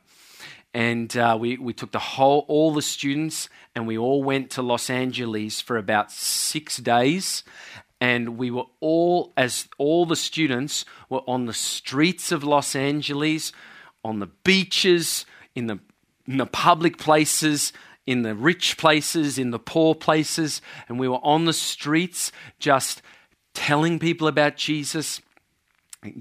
B: and uh, we, we took the whole all the students and we all went to los angeles for about six days. And we were all as all the students were on the streets of los angeles on the beaches in the, in the public places in the rich places in the poor places. And we were on the streets just telling people about jesus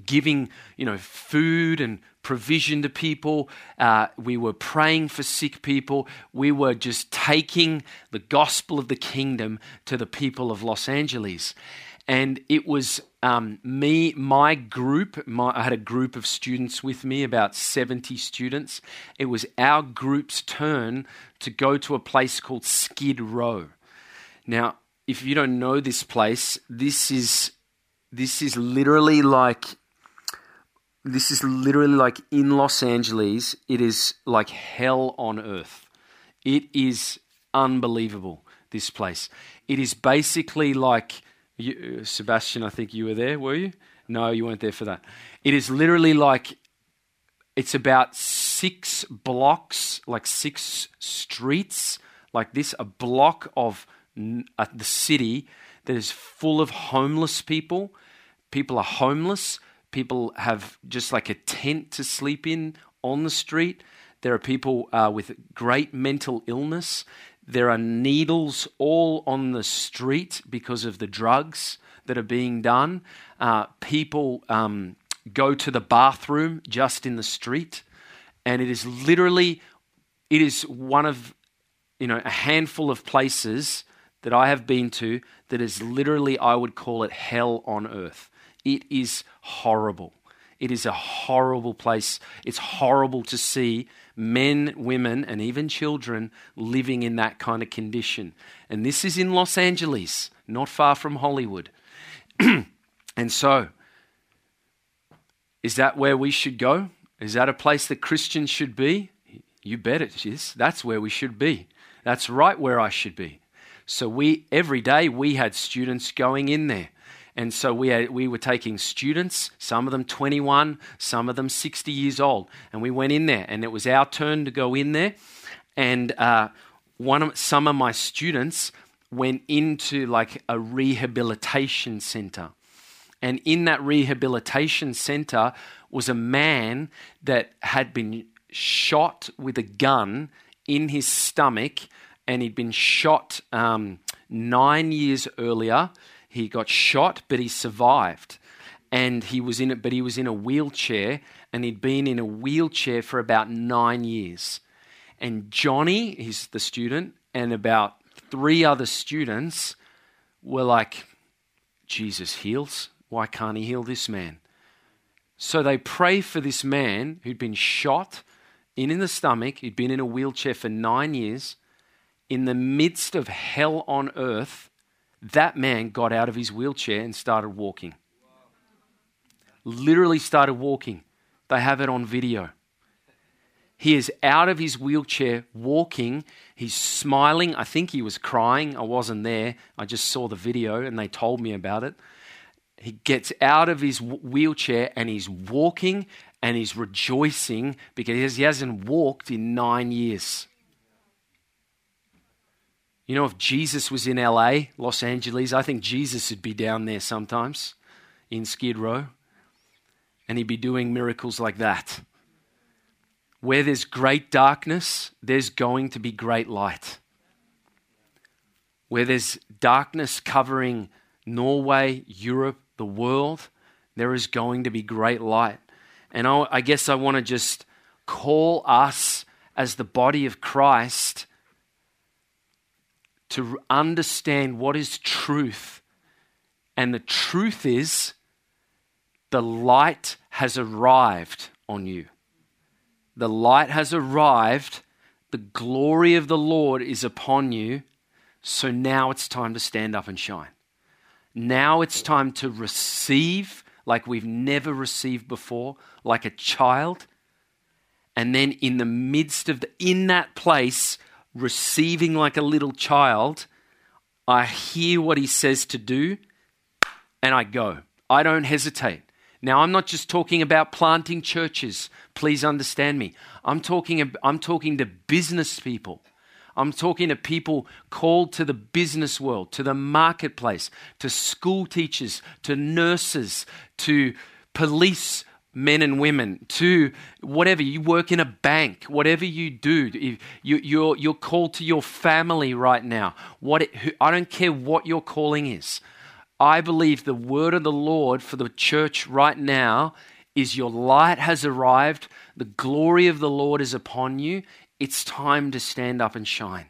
B: giving you know food and provision to people. Uh, we were praying for sick people. We were just taking the gospel of the kingdom to the people of Los Angeles. And it was um, me, my group, my, I had a group of students with me, about 70 students. It was our group's turn to go to a place called Skid Row. Now, if you don't know this place, this is this is literally like this is literally like in Los Angeles, it is like hell on earth. It is unbelievable, this place. It is basically like, you, Sebastian, I think you were there, were you? No, you weren't there for that. It is literally like, it's about six blocks, like six streets, like this, a block of uh, the city that is full of homeless people. People are homeless People have just like a tent to sleep in on the street. There are people uh, with great mental illness. There are needles all on the street because of the drugs that are being done. Uh, people um, go to the bathroom just in the street, and it is literally, it is one of, you know, a handful of places that I have been to that is literally, I would call it hell on earth. It is horrible. It is a horrible place. It's horrible to see men, women, and even children living in that kind of condition. And this is in Los Angeles, not far from Hollywood. *clears throat* and so, is that where we should go? Is that a place that Christians should be? You bet it is. That's where we should be. That's right where I should be. So we every day we had students going in there and so we, had, we were taking students, some of them 21, some of them 60 years old. And we went in there, and it was our turn to go in there. And uh, one of, some of my students went into like a rehabilitation center. And in that rehabilitation center was a man that had been shot with a gun in his stomach, and he'd been shot um, nine years earlier. He got shot, but he survived. And he was in it, but he was in a wheelchair, and he'd been in a wheelchair for about nine years. And Johnny, he's the student, and about three other students were like, Jesus heals. Why can't he heal this man? So they pray for this man who'd been shot in in the stomach, he'd been in a wheelchair for nine years. In the midst of hell on earth, that man got out of his wheelchair and started walking. Literally started walking. They have it on video. He is out of his wheelchair walking. He's smiling. I think he was crying. I wasn't there. I just saw the video and they told me about it. He gets out of his wheelchair and he's walking and he's rejoicing because he hasn't walked in nine years. You know, if Jesus was in LA, Los Angeles, I think Jesus would be down there sometimes in Skid Row and he'd be doing miracles like that. Where there's great darkness, there's going to be great light. Where there's darkness covering Norway, Europe, the world, there is going to be great light. And I, I guess I want to just call us as the body of Christ to understand what is truth. And the truth is, the light has arrived on you. The light has arrived. The glory of the Lord is upon you. So now it's time to stand up and shine. Now it's time to receive like we've never received before, like a child. And then in the midst of the, in that place, receiving like a little child, I hear what he says to do and I go. I don't hesitate. Now, I'm not just talking about planting churches. Please understand me. I'm talking, I'm talking to business people. I'm talking to people called to the business world, to the marketplace, to school teachers, to nurses, to police men and women, to whatever you work in a bank, whatever you do. You, you're, you're called to your family right now. What it, I don't care what your calling is. I believe the word of the Lord for the church right now is your light has arrived, the glory of the Lord is upon you, it's time to stand up and shine.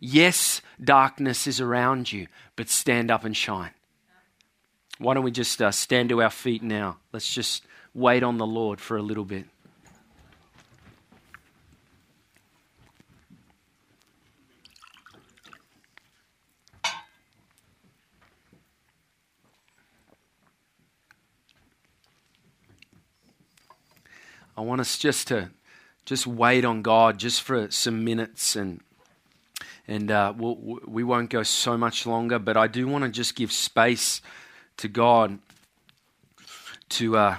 B: Yes, darkness is around you, but stand up and shine. Why don't we just uh, stand to our feet now? Let's just wait on the Lord for a little bit. I want us just to just wait on God just for some minutes and and uh, we'll, we won't go so much longer, but I do want to just give space to God to uh,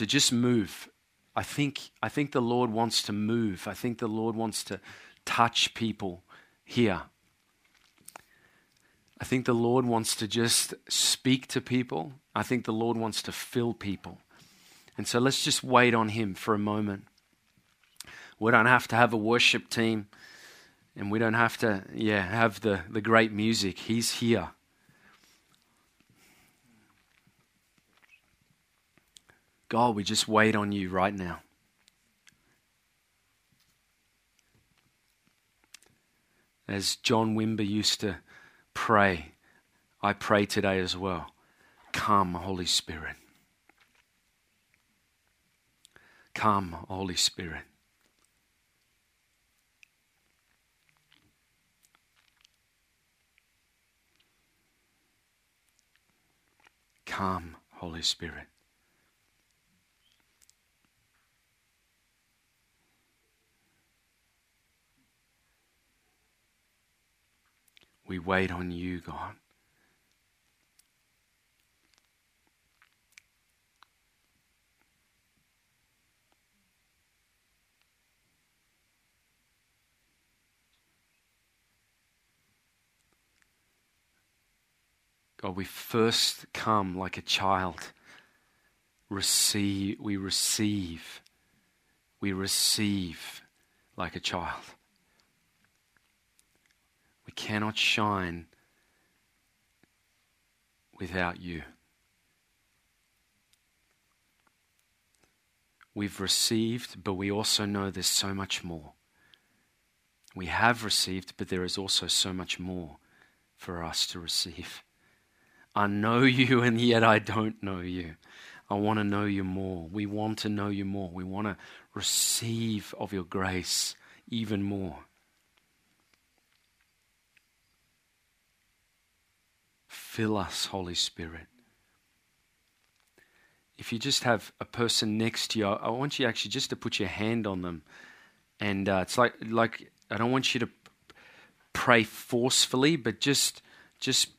B: to just move. I think I think the Lord wants to move. I think the Lord wants to touch people here. I think the Lord wants to just speak to people. I think the Lord wants to fill people. And so let's just wait on Him for a moment. We don't have to have a worship team and we don't have to, yeah, have the, the great music. He's here. God, we just wait on you right now. As John Wimber used to pray, I pray today as well. Come, Holy Spirit. Come, Holy Spirit. Come, Holy Spirit. We wait on you, God. God, we first come like a child. Receive, we receive, we receive like a child. Cannot shine without you. We've received, but we also know there's so much more. We have received, but there is also so much more for us to receive. I know *laughs* you, and yet I don't know you. I want to know you more. We want to know you more. We want to receive of your grace even more. Fill us, Holy Spirit. If you just have a person next to you, I want you actually just to put your hand on them. And uh, it's like, like I don't want you to pray forcefully, but just, just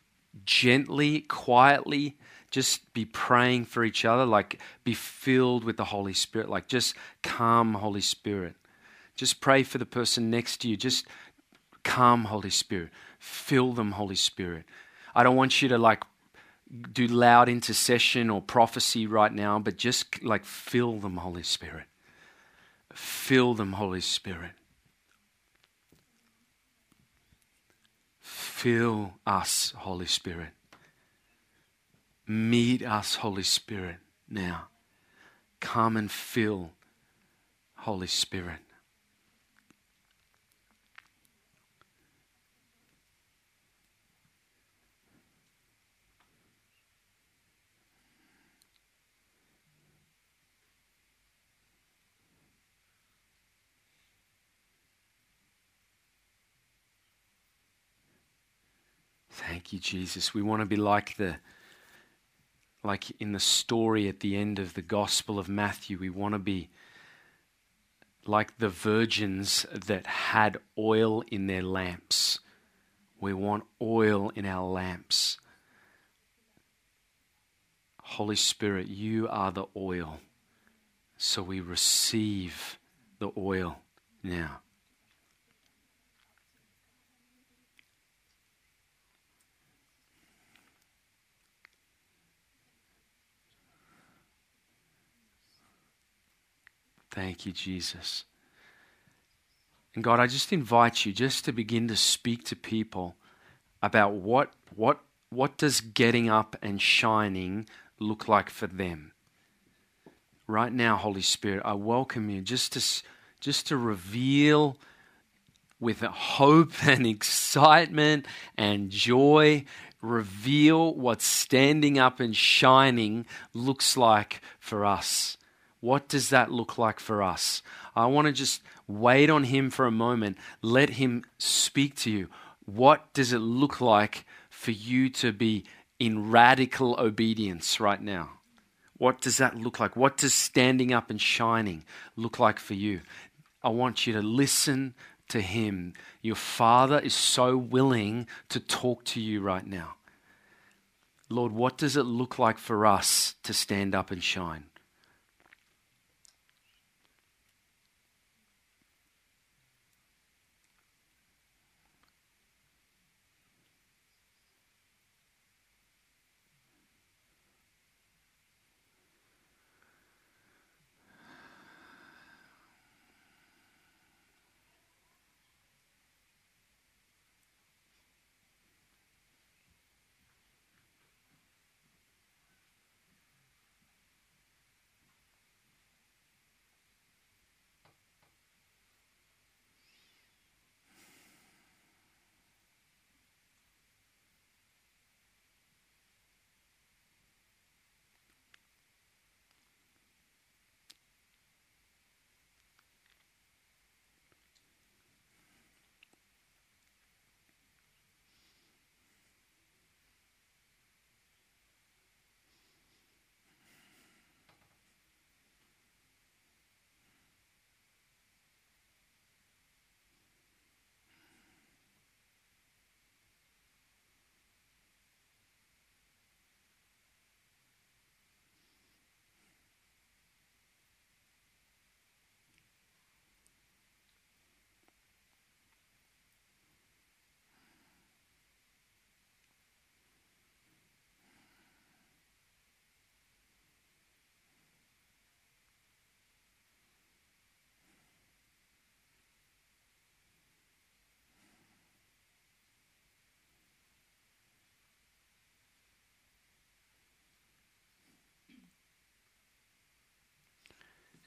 B: gently, quietly, just be praying for each other. Like, be filled with the Holy Spirit. Like, just calm, Holy Spirit. Just pray for the person next to you. Just calm, Holy Spirit. Fill them, Holy Spirit. I don't want you to like do loud intercession or prophecy right now, but just like fill them, Holy Spirit. Fill them, Holy Spirit. Fill us, Holy Spirit. Meet us, Holy Spirit, now. Come and fill, Holy Spirit. Thank you, Jesus. We want to be like the like in the story at the end of the Gospel of Matthew. We want to be like the virgins that had oil in their lamps. We want oil in our lamps. Holy Spirit, you are the oil. So we receive the oil now. Thank you, Jesus. And God, I just invite you just to begin to speak to people about what what what does getting up and shining look like for them. Right now, Holy Spirit, I welcome you just to just to reveal with hope *laughs* and excitement and joy reveal what standing up and shining looks like for us. What does that look like for us? I want to just wait on Him for a moment. Let Him speak to you. What does it look like for you to be in radical obedience right now? What does that look like? What does standing up and shining look like for you? I want you to listen to Him. Your Father is so willing to talk to you right now. Lord, what does it look like for us to stand up and shine?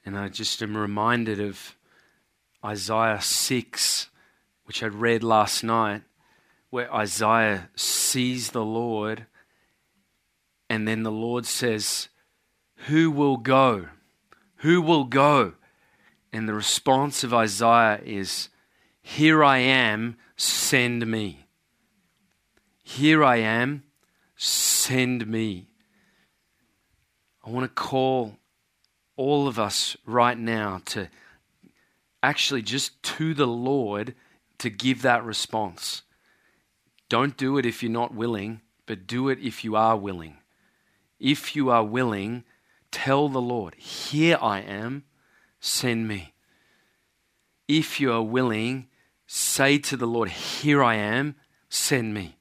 B: And I just am reminded of Isaiah 6, which I read last night, where Isaiah sees the Lord, and then the Lord says, Who will go? Who will go? And the response of Isaiah is, Here I am, send me. Here I am, send me. I want to call all of us right now to actually just to the Lord to give that response. Don't do it if you're not willing, but do it if you are willing. If you are willing, tell the Lord, Here I am, send me. If you are willing, say to the Lord, Here I am, send me.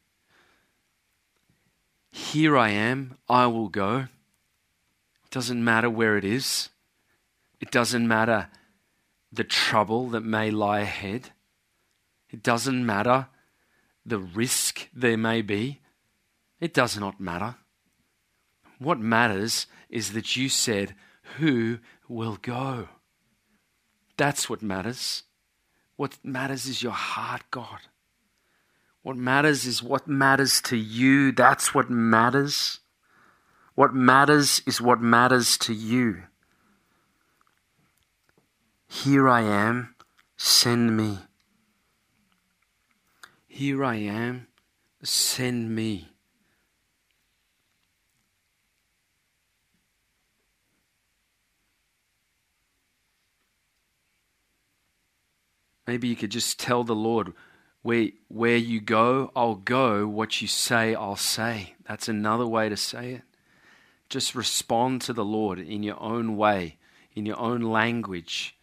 B: Here I am, I will go. Doesn't matter where it is, it doesn't matter the trouble that may lie ahead, it doesn't matter the risk there may be. It does not matter. What matters is that you said, Who will go? That's what matters. What matters is your heart, God. What matters is what matters to you. That's what matters. What matters is what matters to you. Here I am, send me. Here I am, send me. Maybe you could just tell the Lord, where, where you go, I'll go. What you say, I'll say. That's another way to say it. Just respond to the Lord in your own way, in your own language.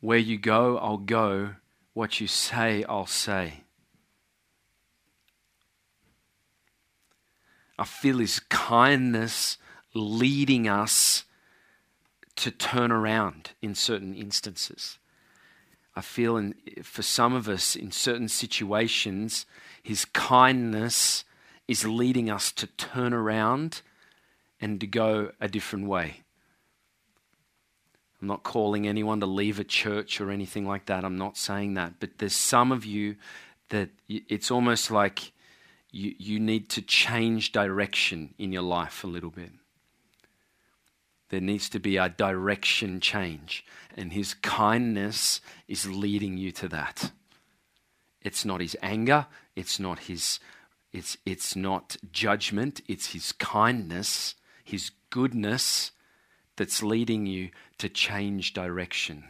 B: Where you go, I'll go. What you say, I'll say. I feel His kindness leading us to turn around in certain instances. I feel in, for some of us in certain situations, His kindness is leading us to turn around and to go a different way. I'm not calling anyone to leave a church or anything like that. I'm not saying that. But there's some of you that it's almost like you, you need to change direction in your life a little bit. There needs to be a direction change, and His kindness is leading you to that. It's not His anger, it's not His, it's, it's not judgment, it's His kindness, His goodness that's leading you to change direction.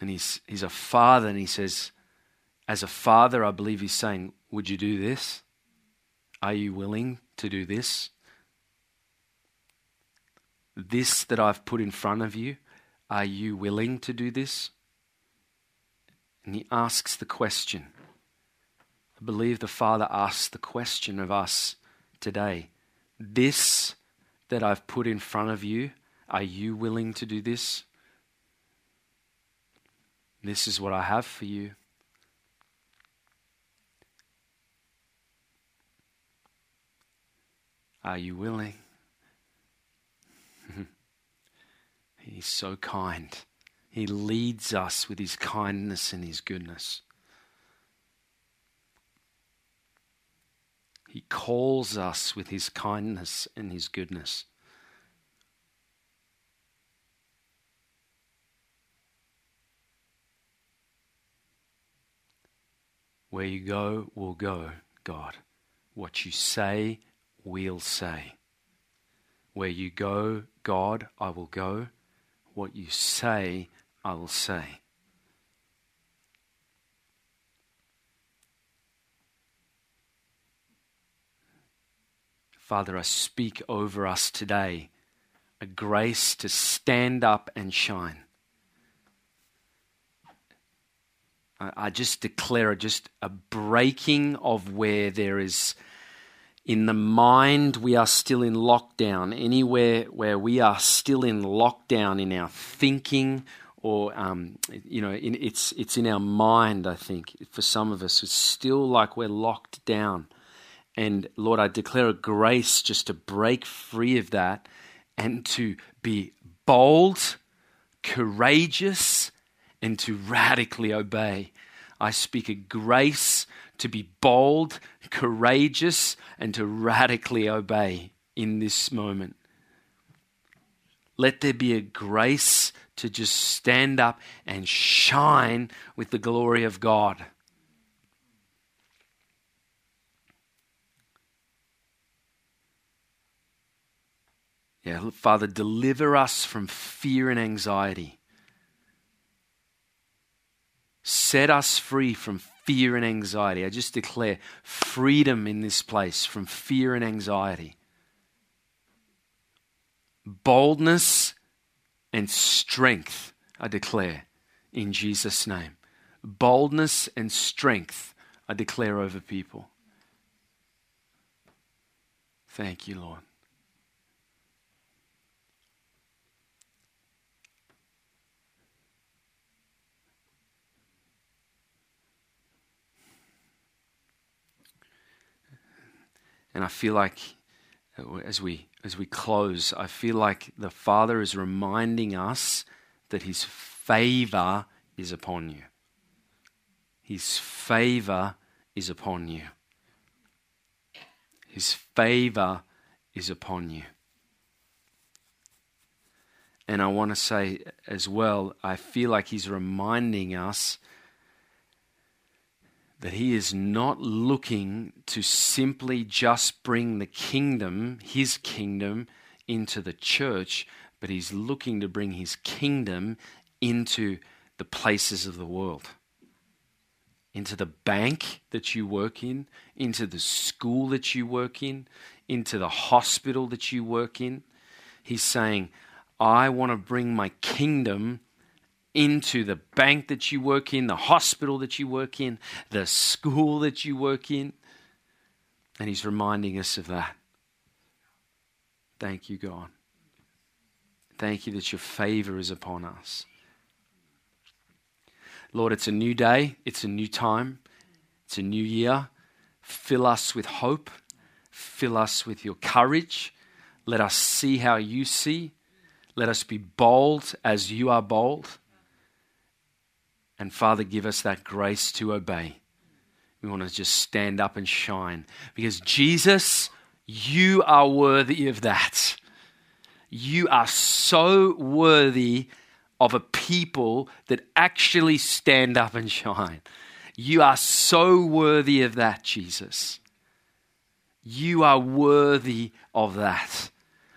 B: And he's, he's a father, and he says, as a father, I believe he's saying, Would you do this? Are you willing to do this? This that I've put in front of you, are you willing to do this? And he asks the question. I believe the Father asks the question of us today. This that I've put in front of you, are you willing to do this? This is what I have for you. Are you willing? *laughs* He's so kind. He leads us with his kindness and his goodness. He calls us with his kindness and his goodness. Where you go, we'll go, God. What you say, we'll say. Where you go, God, I will go. What you say, I will say. Father, I speak over us today a grace to stand up and shine. I just declare just a breaking of where there is in the mind, we are still in lockdown. Anywhere where we are still in lockdown in our thinking or um, you know, in, it's it's in our mind. I think for some of us, it's still like we're locked down. And Lord, I declare a grace just to break free of that and to be bold, courageous, and to radically obey. I speak a grace to be bold, courageous, and to radically obey in this moment. Let there be a grace to just stand up and shine with the glory of God. Yeah, Father, deliver us from fear and anxiety. Set us free from fear and anxiety. I just declare freedom in this place from fear and anxiety. Boldness and strength, I declare in Jesus' name. Boldness and strength, I declare over people. Thank you, Lord. And I feel like uh, as we as we close, I feel like the Father is reminding us that his favor is upon you. His favor is upon you. His favor is upon you. And I want to say as well, I feel like he's reminding us that he is not looking to simply just bring the kingdom, his kingdom, into the church, but he's looking to bring his kingdom into the places of the world. Into the bank that you work in, into the school that you work in, into the hospital that you work in. He's saying, I want to bring my kingdom into the bank that you work in, the hospital that you work in, the school that you work in. And He's reminding us of that. Thank you, God. Thank you that your favor is upon us. Lord, it's a new day, it's a new time, it's a new year. Fill us with hope, fill us with your courage. Let us see how you see. Let us be bold as you are bold. And Father, give us that grace to obey. We want to just stand up and shine because Jesus, you are worthy of that. You are so worthy of a people that actually stand up and shine. You are so worthy of that, Jesus. You are worthy of that.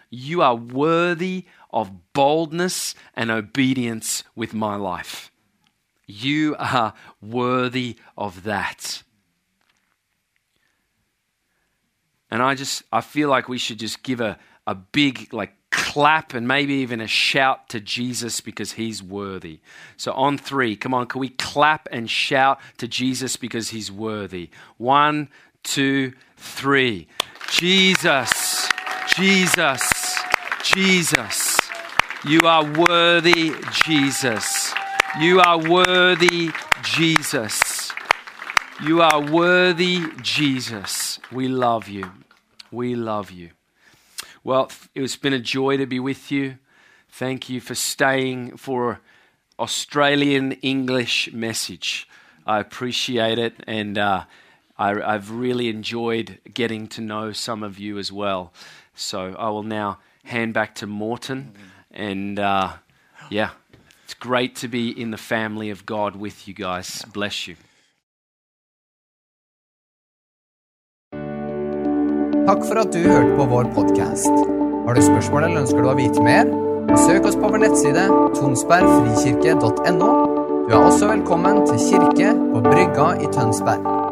B: You are worthy of boldness and obedience with my life. You are worthy of that. And I just, I feel like we should just give a, a big, like, clap and maybe even a shout to Jesus because he's worthy. So on three, come on, can we clap and shout to Jesus because he's worthy? One, two, three. Jesus, Jesus, Jesus. You are worthy, Jesus. You are worthy, Jesus. You are worthy, Jesus. We love you. We love you. Well, it's been a joy to be with you. Thank you for staying for Australian English message. I appreciate it, and uh, I, have really enjoyed getting to know some of you as well. So I will now hand back to Morten, and uh, yeah. It's great to be in the family of God with you guys. Bless you.
A: Takk for at du hørte på vår podkast. Har du spørsmål eller ønsker du å vite mer? Søk oss på vår nettside tonsbergfrikirke.no. Du er også velkommen til kirke på Brygga i Tønsberg.